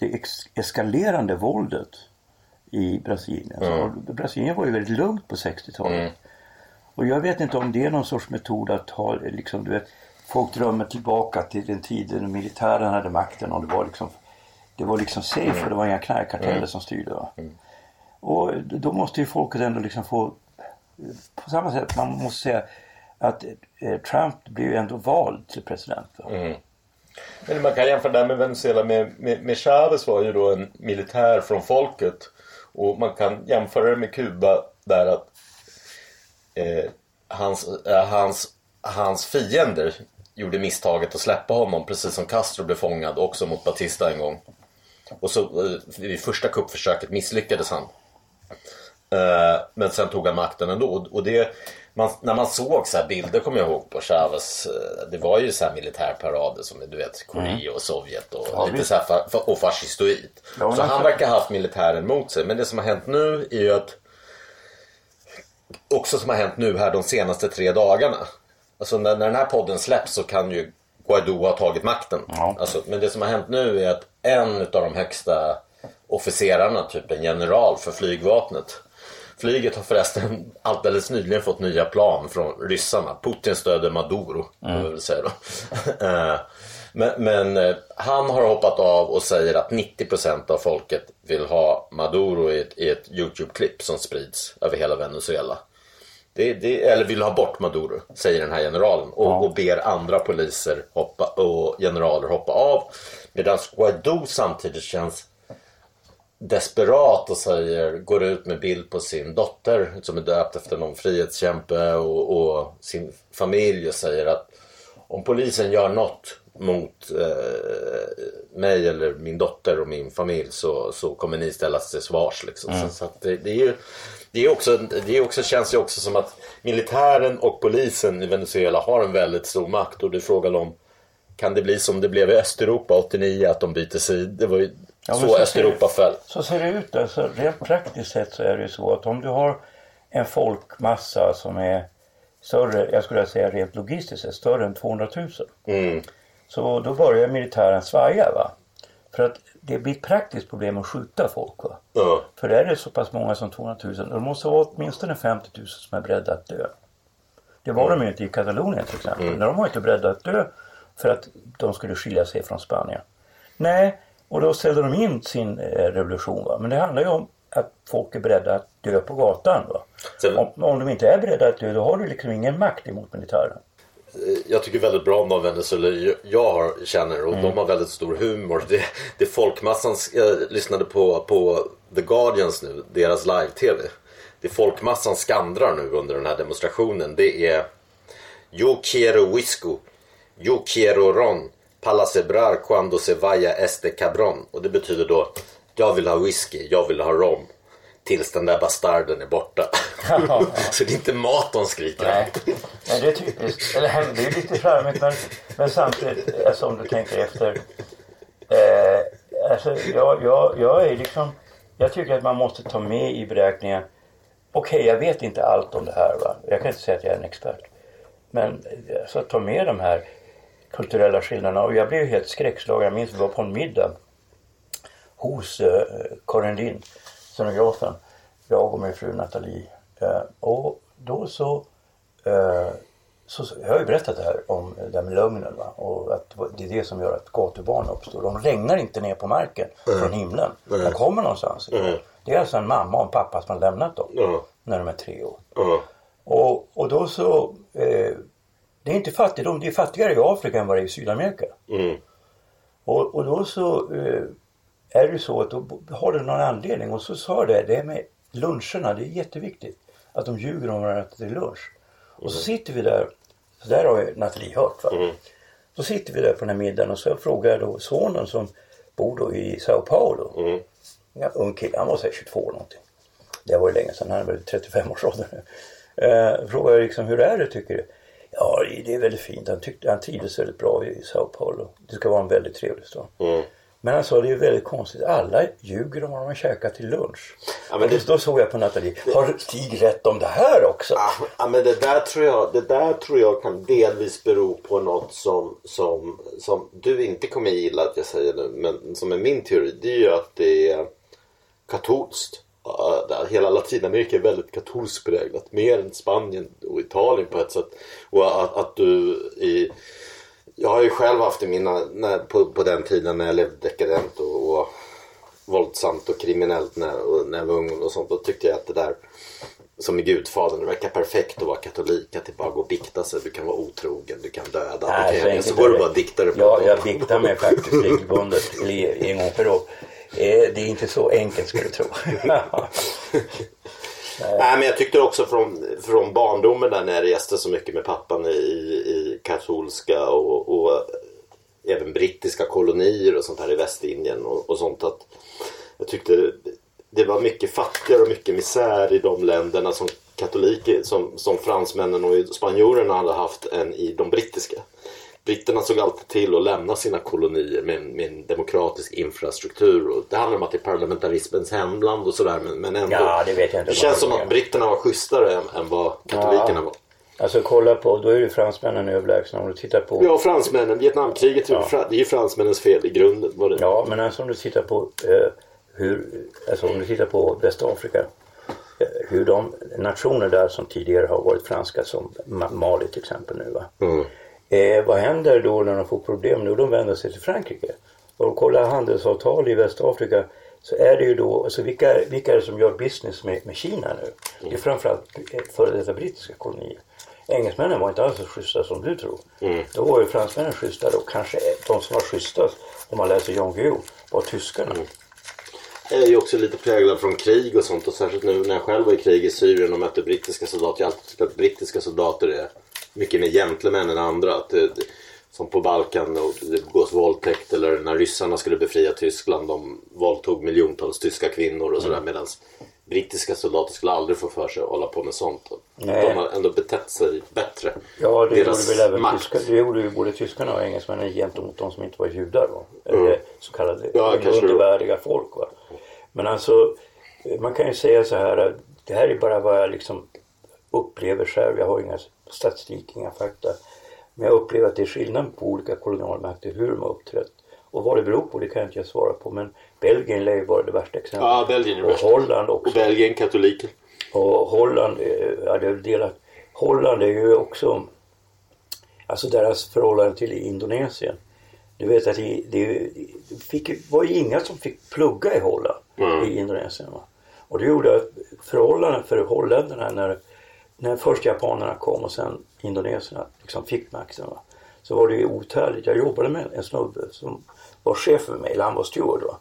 Speaker 1: Det eskalerande våldet i Brasilien. Alltså, Brasilien var ju väldigt lugnt på 60-talet. Och jag vet inte om det är någon sorts metod att ha, liksom, du vet, folk drömmer tillbaka till den tiden när militären hade makten och det var liksom, det var liksom safe och det var inga knarkkarteller som styrde. Va? Och då måste ju folket ändå liksom få, på samma sätt, man måste säga att eh, Trump blev ju ändå vald till president.
Speaker 4: Men man kan jämföra det här med Venezuela med, med, med Chavez var ju då en militär från folket. Och man kan jämföra det med Kuba där att eh, hans, eh, hans, hans fiender gjorde misstaget att släppa honom precis som Castro blev fångad också mot Batista en gång. Och så eh, vid första kuppförsöket misslyckades han. Eh, men sen tog han makten ändå. Och det, man, när man såg så bilder kommer jag ihåg på Chavez. eh, Det var ju så här militärparader som du vet Korea och Sovjet och
Speaker 1: Ja,
Speaker 4: lite så här och fascistoid.
Speaker 1: Ja,
Speaker 4: så han verkar ha haft militären mot sig. Men det som har hänt nu är ju att också som har hänt nu här de senaste tre dagarna. Alltså när, när den här podden släpps så kan ju Guaido ha tagit makten.
Speaker 1: Ja.
Speaker 4: Alltså, men det som har hänt nu är att en av de högsta officerarna, typ en general för flygvapnet. Flyget har förresten alldeles nyligen fått nya plan från ryssarna. Putin stöder Maduro, mm. vill säga då. Eh, men, men eh, han har hoppat av och säger att 90% av folket vill ha Maduro i ett, i ett YouTube-klipp som sprids över hela Venezuela. Det, det, eller vill ha bort Maduro, säger den här generalen. Och, och ber andra poliser hoppa, och generaler hoppa av. Medan Guaido samtidigt känns desperat och säger, går ut med bild på sin dotter som är döpt efter någon frihetskämpe och, och sin familj och säger att om polisen gör något mot eh, mig eller min dotter och min familj så, så kommer ni ställas till svars. Liksom.
Speaker 1: Mm.
Speaker 4: Så, så det, det är ju det, är också, det är också, känns ju också som att militären och polisen i Venezuela har en väldigt stor makt och du frågar om kan det bli som det blev i Östeuropa 89 att de byter sida? Det var ju
Speaker 1: Ja,
Speaker 4: så
Speaker 1: så
Speaker 4: Östeuropa
Speaker 1: ser,
Speaker 4: föll.
Speaker 1: Så ser det ut. Alltså, rent praktiskt sett så är det ju så att om du har en folkmassa som är större, jag skulle säga rent logistiskt sett, större än 200 000.
Speaker 4: Mm.
Speaker 1: Så då börjar militären svaja. Va? För att det blir ett praktiskt problem att skjuta folk. Va?
Speaker 4: Ja.
Speaker 1: För är det så pass många som 200 000, då måste vara åtminstone 50 000 som är beredda att dö. Det var de ju inte i Katalonien till exempel.
Speaker 4: Mm.
Speaker 1: De var inte beredda att dö för att de skulle skilja sig från Spanien. Nej, och då ställde de in sin eh, revolution. Va? Men det handlar ju om att folk är beredda att dö på gatan. Va?
Speaker 4: Sen-
Speaker 1: Om, om de inte är beredda att dö, då har du liksom ingen makt emot militären.
Speaker 4: Jag tycker väldigt bra om de Venezuela jag har- känner och de har väldigt stor humor. Det, det folkmassan, jag lyssnade på, på The Guardians nu, deras live-tv. Det folkmassan skandrar nu under den här demonstrationen det är Yo quiero whisky, yo quiero ron, para celebrar cuando se vaya este cabrón. Och det betyder då jag vill ha whisky, jag vill ha rom. Tills den där bastarden är borta. Så det är inte mat de skriker
Speaker 1: Nej, men det är typiskt. Eller det är lite charmigt men, men samtidigt, alltså om du tänker efter. Eh, alltså jag, jag, jag är liksom, jag tycker att man måste ta med i beräkningen. Okej, jag vet inte allt om det här va. Jag kan inte säga att jag är en expert. Men alltså, ta med de här kulturella skillnaderna. Och jag blev helt skräckslagen. Jag minns vi var på en middag hos eh, Karin Lind, scenografen. Jag och min fru Nathalie. Eh, och då så, eh, så, jag har ju berättat det här om det här med lögnen va? och att det är det som gör att gatubarn uppstår. De regnar inte ner på marken från himlen. De kommer någonstans ifrån. Det är alltså en mamma och en pappa som har lämnat dem
Speaker 4: Ja.
Speaker 1: när de är tre år. Och, och då så, eh, det är inte fattigdom, det är fattigare i Afrika än vad det är i Sydamerika.
Speaker 4: Mm.
Speaker 1: Och, och då så eh, är det så att då har det någon anledning. Och så sa det, det med luncherna, det är jätteviktigt. Att de ljuger om varandra till lunch. Och så sitter vi där, så där har ju Nathalie hört va. Så sitter vi där på den här middagen och så frågar jag då sonen som bor då i Sao Paulo.
Speaker 4: Mm.
Speaker 1: Ja, ung kille, han var säkert 22 eller någonting. Det var ju länge sedan, han är väl 35 års ålder nu. Eh, frågade jag liksom, hur är det tycker du? Ja, det är väldigt fint. Han, tyckte, han trivdes väldigt bra i Sao Paulo. Det ska vara en väldigt trevlig stad.
Speaker 4: Mm.
Speaker 1: Men han sa det är väldigt konstigt. Alla ljuger om vad de har käkat till lunch.
Speaker 4: Ja, men det-
Speaker 1: då såg jag på Nathalie. Har Stig rätt om det här också?
Speaker 4: Ah, Ja, men det där tror jag, det där tror jag kan delvis bero på något som, som, som du inte kommer gilla att jag säger nu, men som är min teori. Det är ju att det är katolskt. Hela Latinamerika är väldigt katolskt präglat. Mer än Spanien och Italien på ett sätt. Och att, att du i... Jag har ju själv haft i mina, när, på, på den tiden när jag levde dekadent och, och våldsamt och kriminellt när, och, när jag var ung och sånt. Då tyckte jag att det där som i Gudfadern, det verkar perfekt att vara katolik. Att det bara går att bikta sig. Du kan vara otrogen, du kan döda.
Speaker 1: Nej,
Speaker 4: Okej,
Speaker 1: så
Speaker 4: går
Speaker 1: är
Speaker 4: du
Speaker 1: det.
Speaker 4: bara och diktar det
Speaker 1: Ja, jag
Speaker 4: år.
Speaker 1: biktar mig faktiskt regelbundet. En gång per år. Eh, Det är inte så enkelt ska du tro.
Speaker 4: Nej, men jag tyckte också från, från barndomen där när jag reste så mycket med pappan i, i katolska och, och även brittiska kolonier och sånt här i Västindien och, och sånt att jag tyckte det var mycket fattigare och mycket misär i de länderna som katoliker som, som fransmännen och spanjorerna hade haft än i de brittiska. Britterna såg alltid till att lämna sina kolonier med, med en demokratisk infrastruktur. Och det handlar om att det är parlamentarismens hemland och sådär. Men, men ändå.
Speaker 1: Ja, det vet jag inte
Speaker 4: Det känns som att britterna var schysstare än, än vad katolikerna
Speaker 1: Ja.
Speaker 4: var.
Speaker 1: Alltså kolla på, då är ju fransmännen överlägsna. Om du tittar på
Speaker 4: Ja, fransmännen. Vietnamkriget, fra- det är ju fransmännens fel i grunden. Var det.
Speaker 1: Ja, men alltså om du tittar på eh, hur, alltså om du tittar på Västafrika. Eh, hur de nationer där som tidigare har varit franska som Ma- Mali till exempel nu va.
Speaker 4: Mm.
Speaker 1: Eh, vad händer då när de får problem? Nu de vänder sig till Frankrike. Och de kollar handelsavtal i Västafrika så är det ju då, alltså vilka, vilka är det som gör business med, med Kina nu? Det är framförallt eh, före detta brittiska kolonier. Engelsmännen var inte alls så schyssta som du tror. Då var ju fransmännen schyssta och kanske de som var schysstast om man läser Jan Guillou var tyskarna.
Speaker 4: är ju också lite präglad från krig och sånt och särskilt nu när jag själv var i krig i Syrien och mötte brittiska soldater. Jag har alltid tyckt att brittiska soldater är mycket mer gentlemän än andra. Att som på Balkan och det begås våldtäkt eller när ryssarna skulle befria Tyskland. De våldtog miljontals tyska kvinnor och sådär. Medan brittiska soldater skulle aldrig få för sig att hålla på med sånt.
Speaker 1: Nej.
Speaker 4: De har ändå betett sig bättre.
Speaker 1: Ja, det
Speaker 4: Deras
Speaker 1: gjorde väl även
Speaker 4: makt.
Speaker 1: tyskar, det gjorde ju både tyskarna och engelsmännen gentemot de som inte var judar. Va? Eller så kallade
Speaker 4: Mm. Ja,
Speaker 1: undervärdiga folk. Va? Men alltså, man kan ju säga så här. Det här är bara vad jag liksom upplever själv. Jag har inga statistik, inga fakta. Men jag upplever att det är skillnad på olika kolonialmakter hur de har uppträtt. Och vad det beror på det kan jag inte svara på. Men Belgien lär ju vara det värsta exemplet.
Speaker 4: Ja, Belgien är
Speaker 1: och
Speaker 4: värst.
Speaker 1: Holland också.
Speaker 4: Och Belgien katoliker.
Speaker 1: Och Holland, eh, ja, det är delat. Holland är ju också, alltså deras förhållande till Indonesien. Du vet att det, det, fick, var ju inga som fick plugga i Holland,
Speaker 4: Mm.
Speaker 1: i Indonesien. Va? Och det gjorde att förhållanden för holländarna när, när först japanerna kom och sen indonesierna liksom fick makten. Va? Så var det ju outhärdligt. Jag jobbade med en snubbe som var chef för mig, eller han var steward. Va?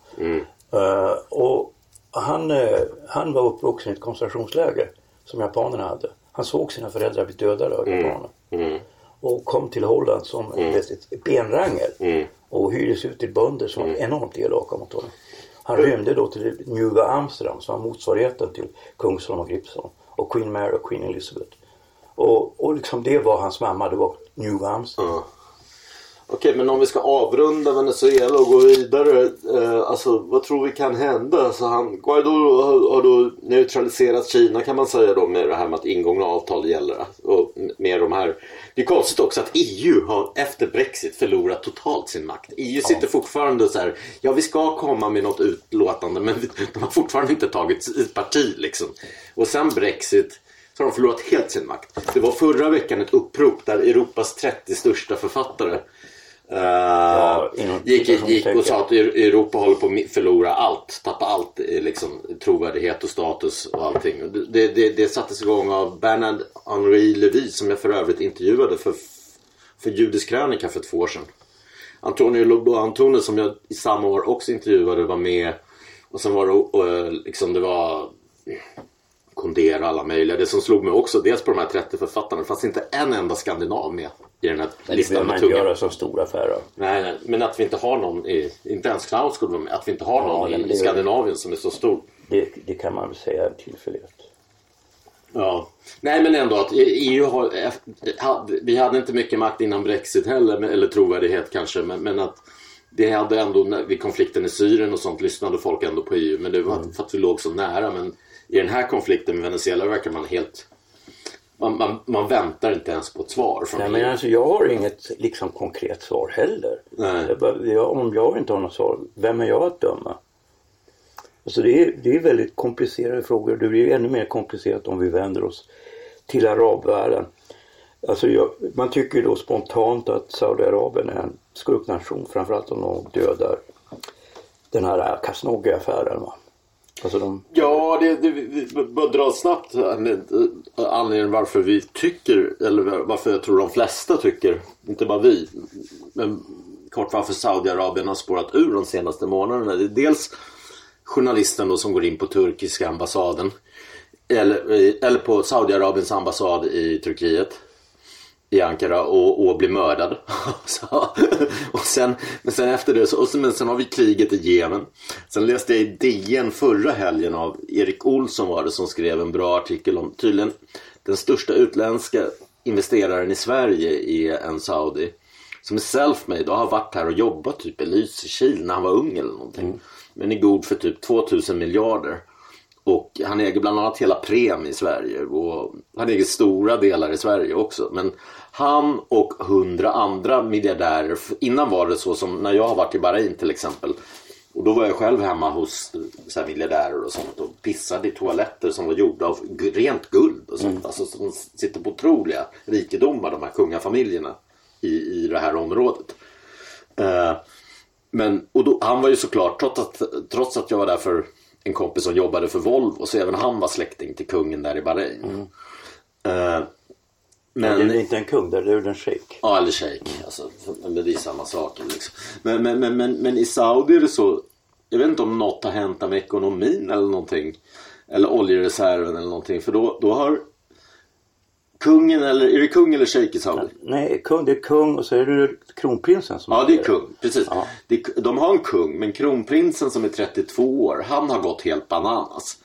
Speaker 1: Eh, och han, eh, han var uppvuxen i ett koncentrationsläger som japanerna hade. Han såg sina föräldrar bli dödade av japanerna. Och kom till Holland som ett, ett benrangel. Och hyrdes ut till bönder som var enormt elaka mot honom. Han rymde då till Njuga Amsterdam som var motsvarigheten till Kungsholm och Gripsholm. Och Queen Mary och Queen Elizabeth. Och, och liksom det var hans mamma, det var new Amsterdam.
Speaker 4: Okej, men om vi ska avrunda Venezuela och gå vidare. Eh, alltså, vad tror vi kan hända? Alltså, han, Guaido har, har då neutraliserat Kina kan man säga då med det här med att ingångna avtal gäller. Och med de här. Det är konstigt också att EU har efter Brexit förlorat totalt sin makt. EU sitter fortfarande så här. Ja, vi ska komma med något utlåtande men de har fortfarande inte tagit parti liksom. Och sen Brexit så har de förlorat helt sin makt. Det var förra veckan ett upprop där Europas 30 största författare eh,
Speaker 1: inom
Speaker 4: gick, gick och sa att Europa håller på att förlora allt, tappa allt, eh, liksom, trovärdighet och status och allting. Det, det, det sattes igång av Bernard Henri Levy som jag för övrigt intervjuade för, för Judisk krönika för två år sedan. Antonio Lobo Antone som jag i samma år också intervjuade var med. Och sen var det, eh, liksom det var Kondera alla möjliga. Det som slog mig också, dels på de här 30 författarna, det fanns inte en enda skandinav med i den här
Speaker 1: Det
Speaker 4: listan
Speaker 1: behöver man
Speaker 4: med
Speaker 1: inte
Speaker 4: tunga.
Speaker 1: göra så stor affär av.
Speaker 4: Nej, nej, men att vi inte har någon i, inte ens skulle vara med, att vi inte har någon i
Speaker 1: det är-
Speaker 4: Skandinavien som är så stor.
Speaker 1: Det, det kan man väl säga är en tillfällighet.
Speaker 4: Ja. Nej men ändå att EU har, hade- vi hade inte mycket makt innan Brexit heller, eller trovärdighet kanske, men, men att det hade ändå, vid konflikten i Syrien och sånt lyssnade folk ändå på EU, men det var för att vi låg så nära. Men i den här konflikten med Venezuela verkar man helt, man, man, man väntar inte ens på ett svar från
Speaker 1: Nej, men alltså, jag har inget liksom, konkret svar heller. Jag bara, jag, om jag inte har något svar, vem är jag att döma? Alltså, det, är, det är väldigt komplicerade frågor. Det blir ännu mer komplicerat om vi vänder oss till arabvärlden. Alltså, jag, man tycker då spontant att Saudiarabien är en skurknation. Framförallt om de dödar den här Khashoggi-affären. Va? Alltså de,
Speaker 4: Ja, det, det, vi vi bör dra snabbt anledningen varför vi tycker, eller varför jag tror de flesta tycker, inte bara vi, men kort varför Saudiarabien har spårat ur de senaste månaderna. Det är dels journalisten då som går in på turkiska ambassaden, eller, eller på Saudiarabiens ambassad i Turkiet i Ankara och, och blir mördad. och sen, men sen efter det så, och sen, men sen har vi kriget i Jemen. Sen läste jag i DN förra helgen av Erik Olsson var det som skrev en bra artikel om tydligen den största utländska investeraren i Sverige är en saudi som är self-made och har varit här och jobbat typ i Lysekil när han var ung eller någonting. Men är god för typ 2000 miljarder. Och han äger bland annat hela Prem i Sverige och han äger stora delar i Sverige också. Men han och hundra andra miljardärer, innan var det så som när jag har varit i Bahrain till exempel. Och då var jag själv hemma hos så här miljardärer och sånt och pissade i toaletter som var gjorda av rent guld och sånt. Alltså som sitter på otroliga rikedomar de här kungafamiljerna i, i det här området. Eh, men, och då, han var ju såklart, trots att, trots att jag var där för en kompis som jobbade för Volvo, så även han var släkting till kungen där i Bahrain. Eh, men,
Speaker 1: det är inte en kung, det är en shejk.
Speaker 4: Ja, eller shejk. Alltså, men det är samma sak. Liksom. Men, men, men, men, men i Saudi är det så. jag vet inte om något har hänt med ekonomin eller någonting. Eller oljereserven eller någonting. För då, då har kungen eller, är det kung eller shejk i Saudi?
Speaker 1: Nej, kung, det är kung och så är det kronprinsen som
Speaker 4: Ja, det är kung. Precis.
Speaker 1: Ja.
Speaker 4: De har en kung, men kronprinsen som är 32 år, han har gått helt bananas.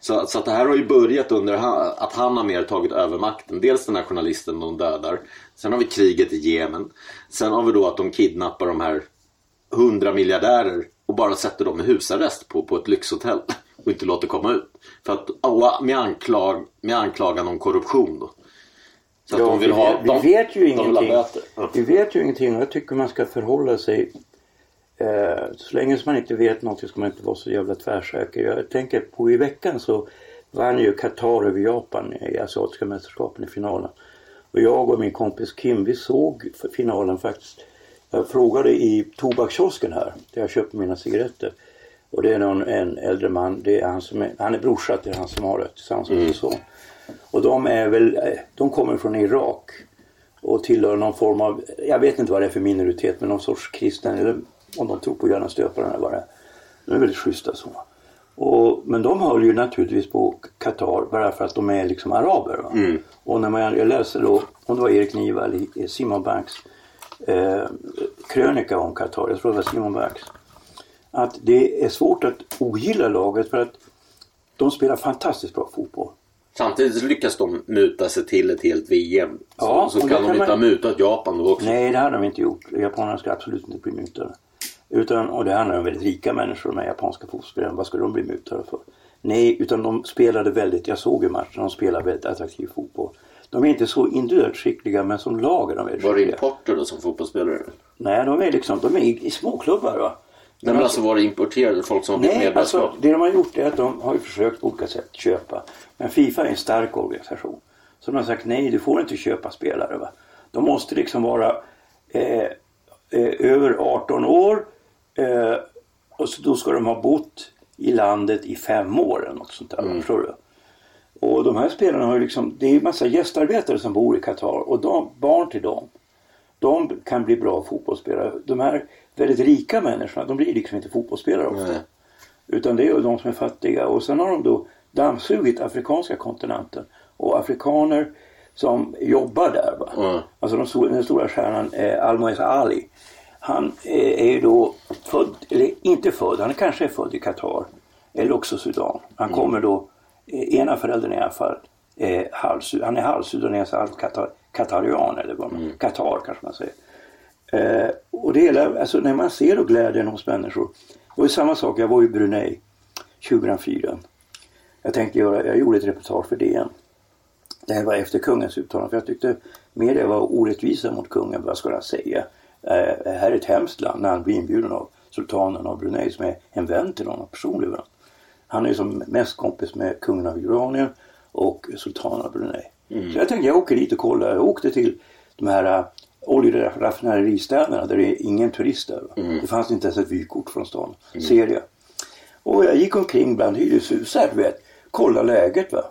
Speaker 4: Så, så att det här har ju börjat under att han har mer tagit över makten. Dels den här journalisten de dödar. Sen har vi kriget i Jemen. Sen har vi då att de kidnappar de här 100 miljardärer och bara sätter dem i husarrest på, på ett lyxhotell och inte låter komma ut. För att, med, anklag, med anklagan om korruption då. Så
Speaker 1: Ja, vi,
Speaker 4: ha,
Speaker 1: vet-
Speaker 4: de,
Speaker 1: vi vet ju ingenting.
Speaker 4: Ja.
Speaker 1: Vi vet ju ingenting och jag tycker man ska förhålla sig eh, så länge som man inte vet någonting ska man inte vara så jävla tvärsäker. Jag tänker på i veckan så vann ju Qatar över Japan i asiatiska mästerskapen i finalen. Och jag och min kompis Kim vi såg finalen faktiskt. Jag frågade i tobakskiosken här där jag köper mina cigaretter. Och det är någon, en äldre man, det är han, som är, han är brorsa till han som har det tillsammans med sin son. Och de är väl, eh, de kommer från Irak och tillhör någon form av, jag vet inte vad det är för minoritet, men någon sorts kristen eller om de tror på Göran Stöparen eller vad det är. De är väldigt schyssta så. Och, men de höll ju naturligtvis på Qatar bara för att de är liksom araber. Va? Och när man, jag läser då, om det var Erik Niva eller Simon Banks eh, krönika om Qatar, jag tror det var Simon Banks. Att det är svårt att ogilla laget för att de spelar fantastiskt bra fotboll.
Speaker 4: Samtidigt lyckas de muta sig till ett helt VM.
Speaker 1: Ja,
Speaker 4: så så kan de inte
Speaker 1: man-
Speaker 4: ha mutat Japan då också.
Speaker 1: Nej, det hade de inte gjort. Japanerna ska absolut inte bli mutade. Utan, och det handlar om väldigt rika människor, de här japanska fotbollsspelarna. Vad ska de bli mutade för? Nej, utan de spelade väldigt, jag såg ju matchen, de spelade väldigt attraktiv fotboll. De är inte så individuellt skickliga men som lag är de väldigt
Speaker 4: Var det
Speaker 1: skickliga.
Speaker 4: importer då som fotbollsspelare?
Speaker 1: Nej, de är liksom, de är i, i småklubbar va.
Speaker 4: Nej men alltså var det importerade folk som har
Speaker 1: Nej,
Speaker 4: medborgarskap?
Speaker 1: alltså det de har gjort är att de har ju försökt på olika sätt köpa. Men Fifa är en stark organisation. Så de har sagt nej, du får inte köpa spelare. Va? De måste liksom vara eh, eh, över 18 år eh, och så, då ska de ha bott i landet i fem år eller något sånt där. va? Förstår du? Och de här spelarna har ju liksom, det är ju massa gästarbetare som bor i Qatar och de, barn till dem de kan bli bra fotbollsspelare. De här väldigt rika människorna, de blir liksom inte fotbollsspelare ofta.
Speaker 4: Nej.
Speaker 1: Utan det är de som är fattiga. Och sen har de då dammsugit afrikanska kontinenten. Och afrikaner som jobbar där. Va?
Speaker 4: Mm.
Speaker 1: Alltså de stora, den stora stjärnan eh, Almoez Ali. Han eh, är ju då född, eller inte född, han kanske är född i Qatar. Eller också Sudan. Han kommer då, eh, ena föräldern i alla fall, eh, halvsu- han är halvsudanes, halvkatarian eller vad man, Qatar kanske man säger. Eh, och det hela, alltså när man ser då glädjen hos människor. Det var ju samma sak, jag var i Brunei 2004. Jag tänkte göra, jag gjorde ett reportage för DN. Det här var efter kungens uttalande för jag tyckte media var orättvisa mot kungen. Vad ska han säga? Eh, här är ett hemskt land när han blir inbjuden av sultanen av Brunei som är en vän till honom, personlig vän. Han är ju som mest kompis med kungen av Jordanien och sultanen av Brunei. Så jag tänkte jag åker dit och kollar. Jag åkte till de här uh, oljeraffinaderistäderna där det är ingen turist där. va. Det fanns inte ens ett vykort från stan. Ser jag. Och jag gick omkring bland hyreshus här, du vet. Kolla läget va.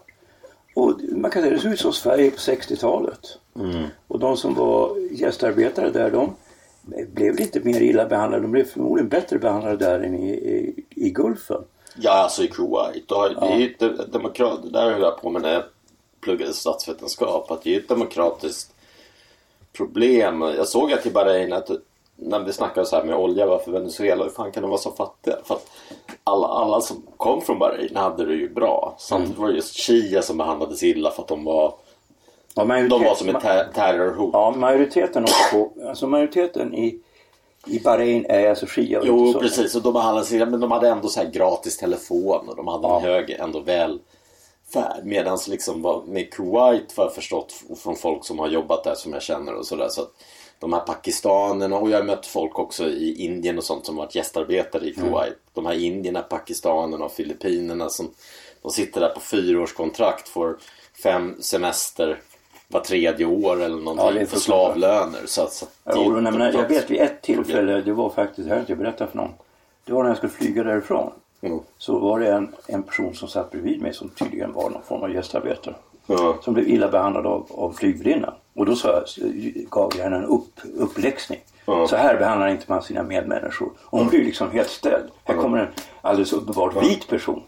Speaker 1: Och man kan säga det såg ut som Sverige på 60-talet. Och de som var gästarbetare där de blev väl inte mer illa behandlade. De blev förmodligen bättre behandlade där än i, i, i Gulfen.
Speaker 4: Ja, alltså i Kuwait. Det är ju de- demokrat, det där höll jag på med när jag pluggade statsvetenskap. Att det är ju ett demokratiskt problem. Jag såg att i Bahrain att när vi snackade så här med olja, varför Venezuela, hur fan kan de vara så fattiga? För att alla, alla som kom från Bahrain hade det ju bra. Samtidigt var det just Shia som behandlades illa för att de var,
Speaker 1: Ja,
Speaker 4: de var som ett ter- terrorhot.
Speaker 1: Ja, majoriteten också alltså majoriteten i, i Bahrain är alltså shia.
Speaker 4: Jo
Speaker 1: så.
Speaker 4: precis och de behandlades illa men de hade ändå så här gratis telefon och de hade
Speaker 1: Ja.
Speaker 4: en hög ändå välfärd. Medan liksom vad- med Kuwait har jag förstått från folk som har jobbat där som jag känner och sådär. Så att de här pakistanerna och jag har mött folk också i Indien och sånt som varit gästarbetare i Kuwait. De här indierna, pakistanerna och filippinerna som de sitter där på fyraårskontrakt får fem semester var tredje år eller någonting
Speaker 1: Ja,
Speaker 4: för slavlöner. Så, så
Speaker 1: Ja, och jag, menar, jag vet vid ett tillfälle, det var faktiskt, här har jag berättat för någon. Det var när jag skulle flyga därifrån.
Speaker 4: Mm.
Speaker 1: Så var det en, en person som satt bredvid mig som tydligen var någon form av gästarbetare.
Speaker 4: Ja.
Speaker 1: Som blev illa behandlad av, av flygvärdinnan. Och då sa jag, gav jag henne en upp, uppläxning.
Speaker 4: Ja.
Speaker 1: Så här behandlar inte man sina medmänniskor. Och hon blev liksom helt ställd. Jag Här kommer en alldeles uppenbart vit person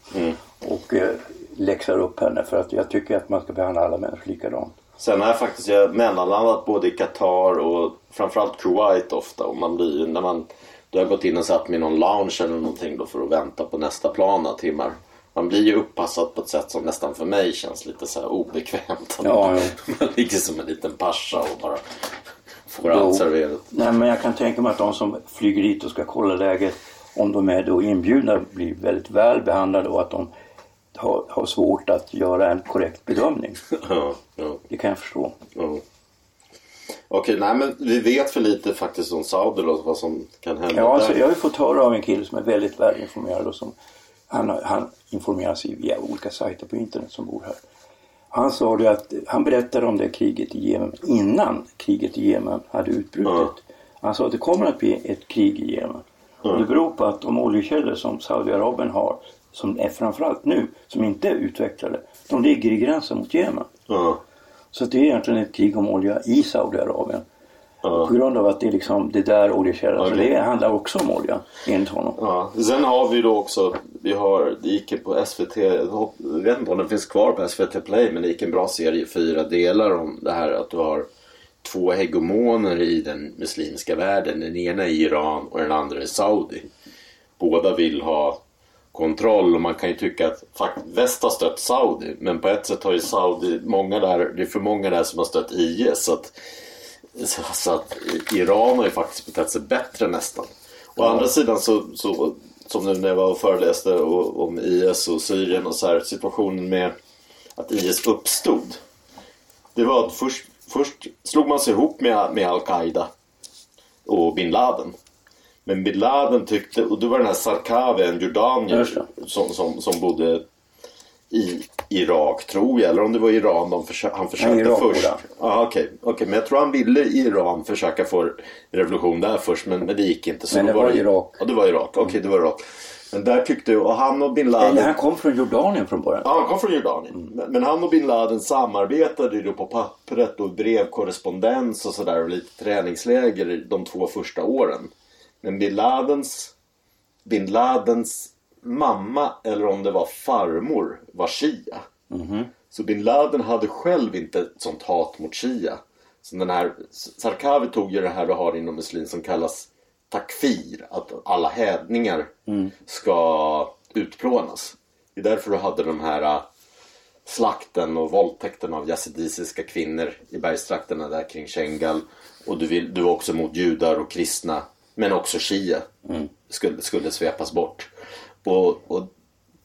Speaker 1: och eh, läxar upp henne för att jag tycker att man ska behandla alla människor likadant.
Speaker 4: Sen har jag faktiskt jag mellanlandat både i Qatar och framförallt Kuwait ofta. Och man blir när man du har gått in och satt med någon lounge eller någonting då för att vänta på nästa plan några timmar. Man blir ju uppassad på ett sätt som nästan för mig känns lite så obekvämt.
Speaker 1: Ja,
Speaker 4: Man ligger som en liten pascha och bara får allt serverat.
Speaker 1: Nej, men jag kan tänka mig att de som flyger dit och ska kolla läget, om de är då inbjudna, blir väldigt väl behandlade och att de har, har svårt att göra en korrekt bedömning.
Speaker 4: Ja, ja,
Speaker 1: Det kan jag förstå.
Speaker 4: ja. Okej, nej men vi vet för lite faktiskt om Saudi och vad som kan hända
Speaker 1: Ja, alltså,
Speaker 4: där.
Speaker 1: jag har ju fått höra av en kille som är väldigt välinformerad och som han, han informerar sig via olika sajter på internet som bor här. Han sa det att han berättade om det kriget i Jemen innan kriget i Jemen hade utbrutit.
Speaker 4: Ja.
Speaker 1: Han sa att det kommer att bli ett krig i Jemen. Och det beror på att de oljekällor som Saudiarabien har, som är framförallt nu, som inte är utvecklade, de ligger i gränsen mot Jemen.
Speaker 4: Ja,
Speaker 1: Så det är egentligen ett krig om olja i Saudiarabien.
Speaker 4: Ja.
Speaker 1: På grund av att det är liksom det där oljekällan. Så
Speaker 4: Okej.
Speaker 1: det handlar också om olja enligt honom.
Speaker 4: Ja, sen har vi då också, vi har, det gick på SVT, jag vet inte om den finns kvar på SVT Play, men det gick en bra serie i fyra delar om det här att du har två hegemoner i den muslimska världen. Den ena är Iran och den andra är Saudi. Båda vill ha kontroll och man kan ju tycka att fakt, väst har stött Saudi, men på ett sätt har ju Saudi, många där, det är för många där som har stött IS. Så att, så, så att Iran har ju faktiskt betett sig bättre nästan. Å andra sidan så, så som nu när jag var och föreläste om IS och Syrien och så här situationen med att IS uppstod. Det var att först, först slog man sig ihop med, med Al-Qaida och bin Laden. Men bin Laden tyckte, och det var den här Sarkawi, en jordanier som, som, som bodde i Irak tror jag, eller om det var Iran de försö- han försökte
Speaker 1: Irak
Speaker 4: först. Ja, okej. Okej, men jag tror han ville i Iran försöka få revolution där först, men, men det gick inte. Så
Speaker 1: Men det var Irak.
Speaker 4: Ja, det var Irak. Okej, det var Irak. Men där tyckte och han och bin Laden...
Speaker 1: Eller han kom från Jordanien från början.
Speaker 4: Ja, han kom från Jordanien. Men, men han och bin Laden samarbetade ju på pappret och brevkorrespondens och sådär och lite träningsläger de två första åren. Men bin Ladens, bin Ladens mamma, eller om det var farmor, var shia. Så bin Laden hade själv inte ett sånt hat mot shia. Så den här, Sarkawi tog ju det här du har inom muslim som kallas takfir. Att alla hädningar ska utplånas. Det är därför du hade de här äh, slakten och våldtäkten av yazidisiska kvinnor i bergstrakterna där kring Shengal. Och du, vill, du var också mot judar och kristna. Men också shia skulle, skulle svepas bort. Och, och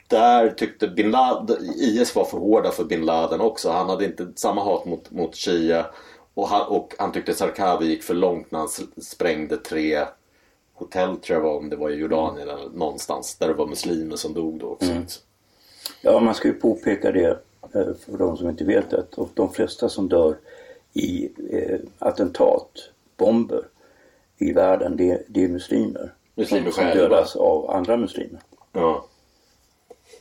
Speaker 4: där tyckte bin Laden, IS var för hårda för bin Laden också. Han hade inte samma hat mot, mot Shia. Och han, och han tyckte Sarkawi gick för långt när han sprängde tre hotell tror jag var om det var i Jordanien eller någonstans. Där det var muslimer som dog då också.
Speaker 1: Ja, man ska ju påpeka det eh, för de som inte vet det. att De flesta som dör i eh, attentat, bomber i världen, det, det är muslimer.
Speaker 4: Muslimer
Speaker 1: som, som dödas av andra muslimer.
Speaker 4: Ja.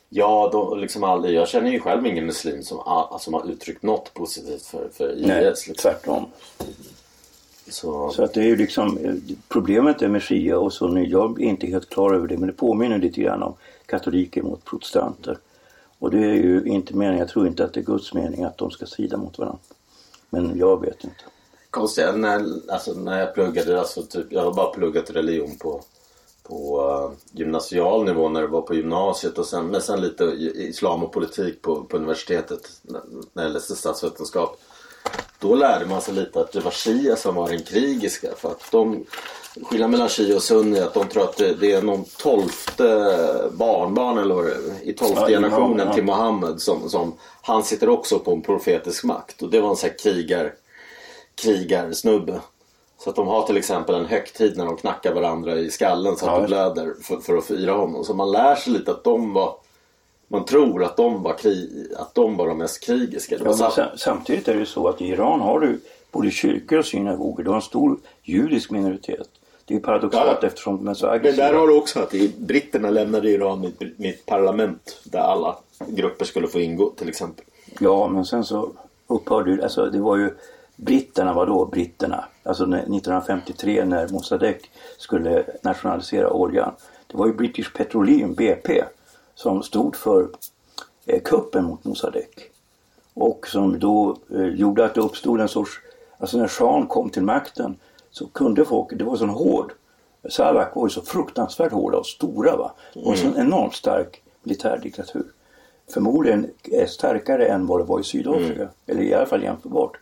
Speaker 4: Ja, då, liksom aldrig. Jag känner ju själv ingen muslim som, a- som har uttryckt något positivt för, för IS.
Speaker 1: Nej,
Speaker 4: liksom.
Speaker 1: tvärtom.
Speaker 4: Så,
Speaker 1: Så att det är ju liksom, problemet är med shia och sunni, jag är inte helt klar över det, men det påminner lite grann om katoliker mot protestanter. Och det är ju inte meningen, jag tror inte att det är Guds mening att de ska strida mot varandra. Men jag vet inte.
Speaker 4: konstigt, när, alltså, när jag pluggade, alltså, typ, jag har bara pluggat religion på, på uh, gymnasial nivå när det var på gymnasiet och sen, men sen lite islam och politik på, på universitetet när, jag läste statsvetenskap. Då lärde man sig lite att det var shia som var den krigiska. För att de, skillnaden mellan shia och sunni är att de tror att det, det är någon tolfte barnbarn eller i tolfte generationen till Mohammed som, som han sitter också på en profetisk makt. Och det var en sån här krigar, krigarsnubbe. Så att de har till exempel en högtid när de knackar varandra i skallen så att
Speaker 1: Ja,
Speaker 4: det blöder för, för att fira honom. Så man lär sig lite att de var man tror att de var, kri, att de var de mest krigiska.
Speaker 1: Ja, men
Speaker 4: sam-
Speaker 1: sam- samtidigt är det ju så att i Iran har du både kyrkor och synagogor. Du har en stor judisk minoritet. Det är ju paradoxalt
Speaker 4: Ja.
Speaker 1: eftersom de är så
Speaker 4: Men
Speaker 1: aggressiva.
Speaker 4: där har du också att i- britterna lämnade Iran med ett parlament där alla grupper skulle få ingå till exempel.
Speaker 1: Ja, men sen så upphörde ju, alltså det var ju britterna, var då britterna? Alltså när- 1953 när Mossadegh skulle nationalisera oljan. Det var ju British Petroleum, BP, som stod för eh, kuppen mot Mossadegh. Och som då eh, gjorde att det uppstod en sorts, alltså när shahen kom till makten så kunde folk, det var sån hård, Sarak var ju så fruktansvärt hårda och stora va. Det var en sån enormt stark militärdiktatur. Förmodligen eh, starkare än vad det var i Sydafrika, eller i alla fall jämförbart.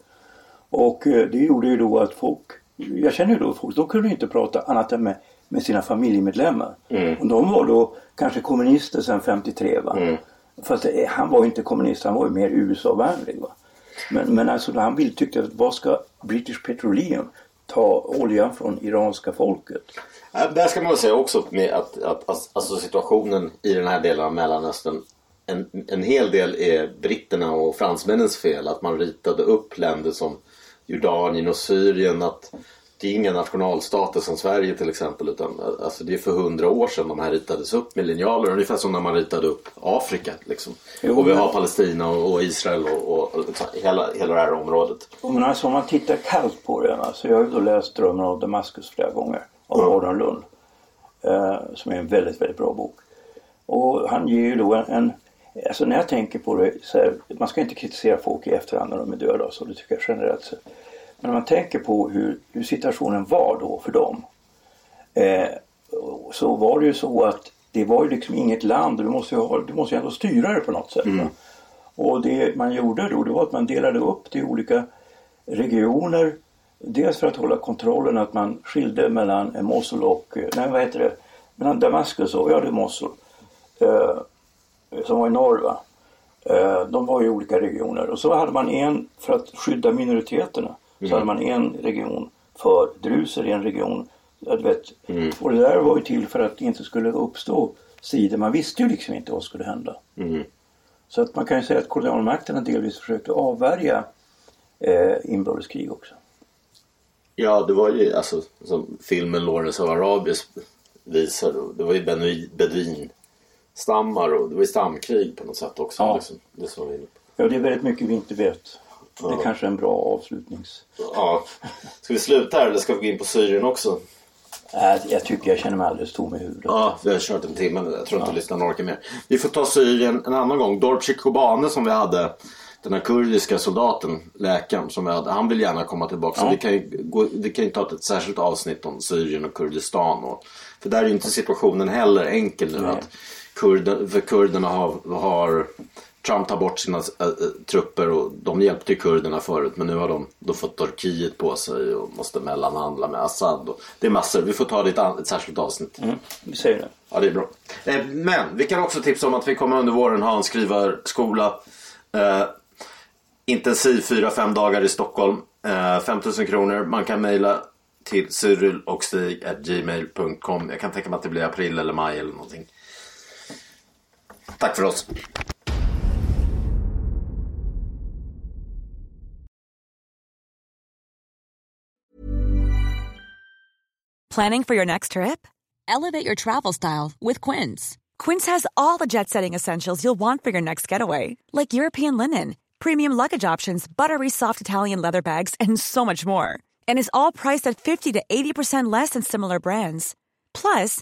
Speaker 1: Och eh, det gjorde ju då att folk, jag känner ju då folk, de kunde inte prata annat än med, med sina familjemedlemmar. Och de var då kanske kommunister sedan 53 va. Fast det, han var inte kommunist, han var ju mer USA-vänlig. Va? Men, men alltså han vill, tyckte att vad ska British Petroleum ta oljan från iranska folket?
Speaker 4: Där ska man säga också med att, att, att alltså situationen i den här delen av Mellanöstern en, en hel del är britterna och fransmännens fel. Att man ritade upp länder som Jordanien och Syrien. Att det är inga nationalstater som Sverige till exempel. Utan alltså det är för hundra år sedan de här ritades upp med linjaler. Ungefär som när man ritade upp Afrika. Liksom.
Speaker 1: Jo,
Speaker 4: och vi har Palestina och, och Israel och, och liksom, hela, hela det här området.
Speaker 1: Men alltså om man tittar kallt på det, alltså jag har ju då läst Drömmen av Damaskus flera gånger av Aron Lund. Eh, som är en väldigt, väldigt bra bok. Och han ger ju då en, en alltså när jag tänker på det, så här, man ska inte kritisera folk i efterhand när de är döda och så, det tycker jag generellt sett. Men om man tänker på hur, hur situationen var då för dem. Eh, så var det ju så att det var ju liksom inget land, du måste ju, ha, du måste ju ändå styra det på något sätt. va? Och det man gjorde då det var att man delade upp det i olika regioner. Dels för att hålla kontrollen att man skilde mellan Mosul och, eh, nej vad heter det, mellan Damaskus och, ja det är Mosul. Eh, som var i norr va. Eh, de var i olika regioner och så hade man en för att skydda minoriteterna. Så hade man en region för druser i en region. Ja, du vet. Och det där var ju till för att det inte skulle uppstå sidor. Man visste ju liksom inte vad som skulle hända. Så att man kan ju säga att kolonialmakterna delvis försökte avvärja eh, inbördeskrig också.
Speaker 4: Ja, det var ju alltså som filmen Lawrence of Arabies visar. Det var ju beduin- beduinstammar och det var stamkrig på något sätt också.
Speaker 1: Ja.
Speaker 4: Liksom, det som vi är.
Speaker 1: Ja, det är väldigt mycket vi inte vet. Det är kanske en bra avslutnings...
Speaker 4: Ja. Ska vi sluta här eller ska vi gå in på Syrien också?
Speaker 1: Äh, jag tycker jag känner mig alldeles tom i huvudet.
Speaker 4: Ja, vi har kört en timme nu. Jag tror inte lyssnarna orkar mer. Vi får ta Syrien en annan gång. Dorci Kobane som vi hade. Den här kurdiska soldaten, läkaren som vi hade. Han vill gärna komma tillbaka. Så vi kan ju, gå, vi kan ju ta ett särskilt avsnitt om Syrien och Kurdistan. Och, för där är ju inte situationen heller enkel nu.
Speaker 1: Nej.
Speaker 4: Att kurder, för kurderna har, har Trump tar bort sina äh, trupper och de hjälpte ju kurderna förut men nu har de då fått Turkiet på sig och måste mellanhandla med Assad. Och det är massor. Vi får ta det i ett, ett särskilt avsnitt.
Speaker 1: Mm, vi säger det.
Speaker 4: Ja, det är bra. Eh, Men vi kan också tipsa om att vi kommer under våren ha en skrivarskola. Eh, intensiv 4-5 dagar i Stockholm. Eh, 5000 kronor. Man kan mejla till cyrilochstig.gmail.com. Jag kan tänka mig att det blir april eller maj eller någonting. Tack för oss.
Speaker 5: Planning for your next trip? Elevate your travel style with Quince. Quince has all the jet setting essentials you'll want for your next getaway, like European linen, premium luggage options, buttery soft Italian leather bags, and so much more. And is all priced at 50 to 80% less than similar brands. Plus,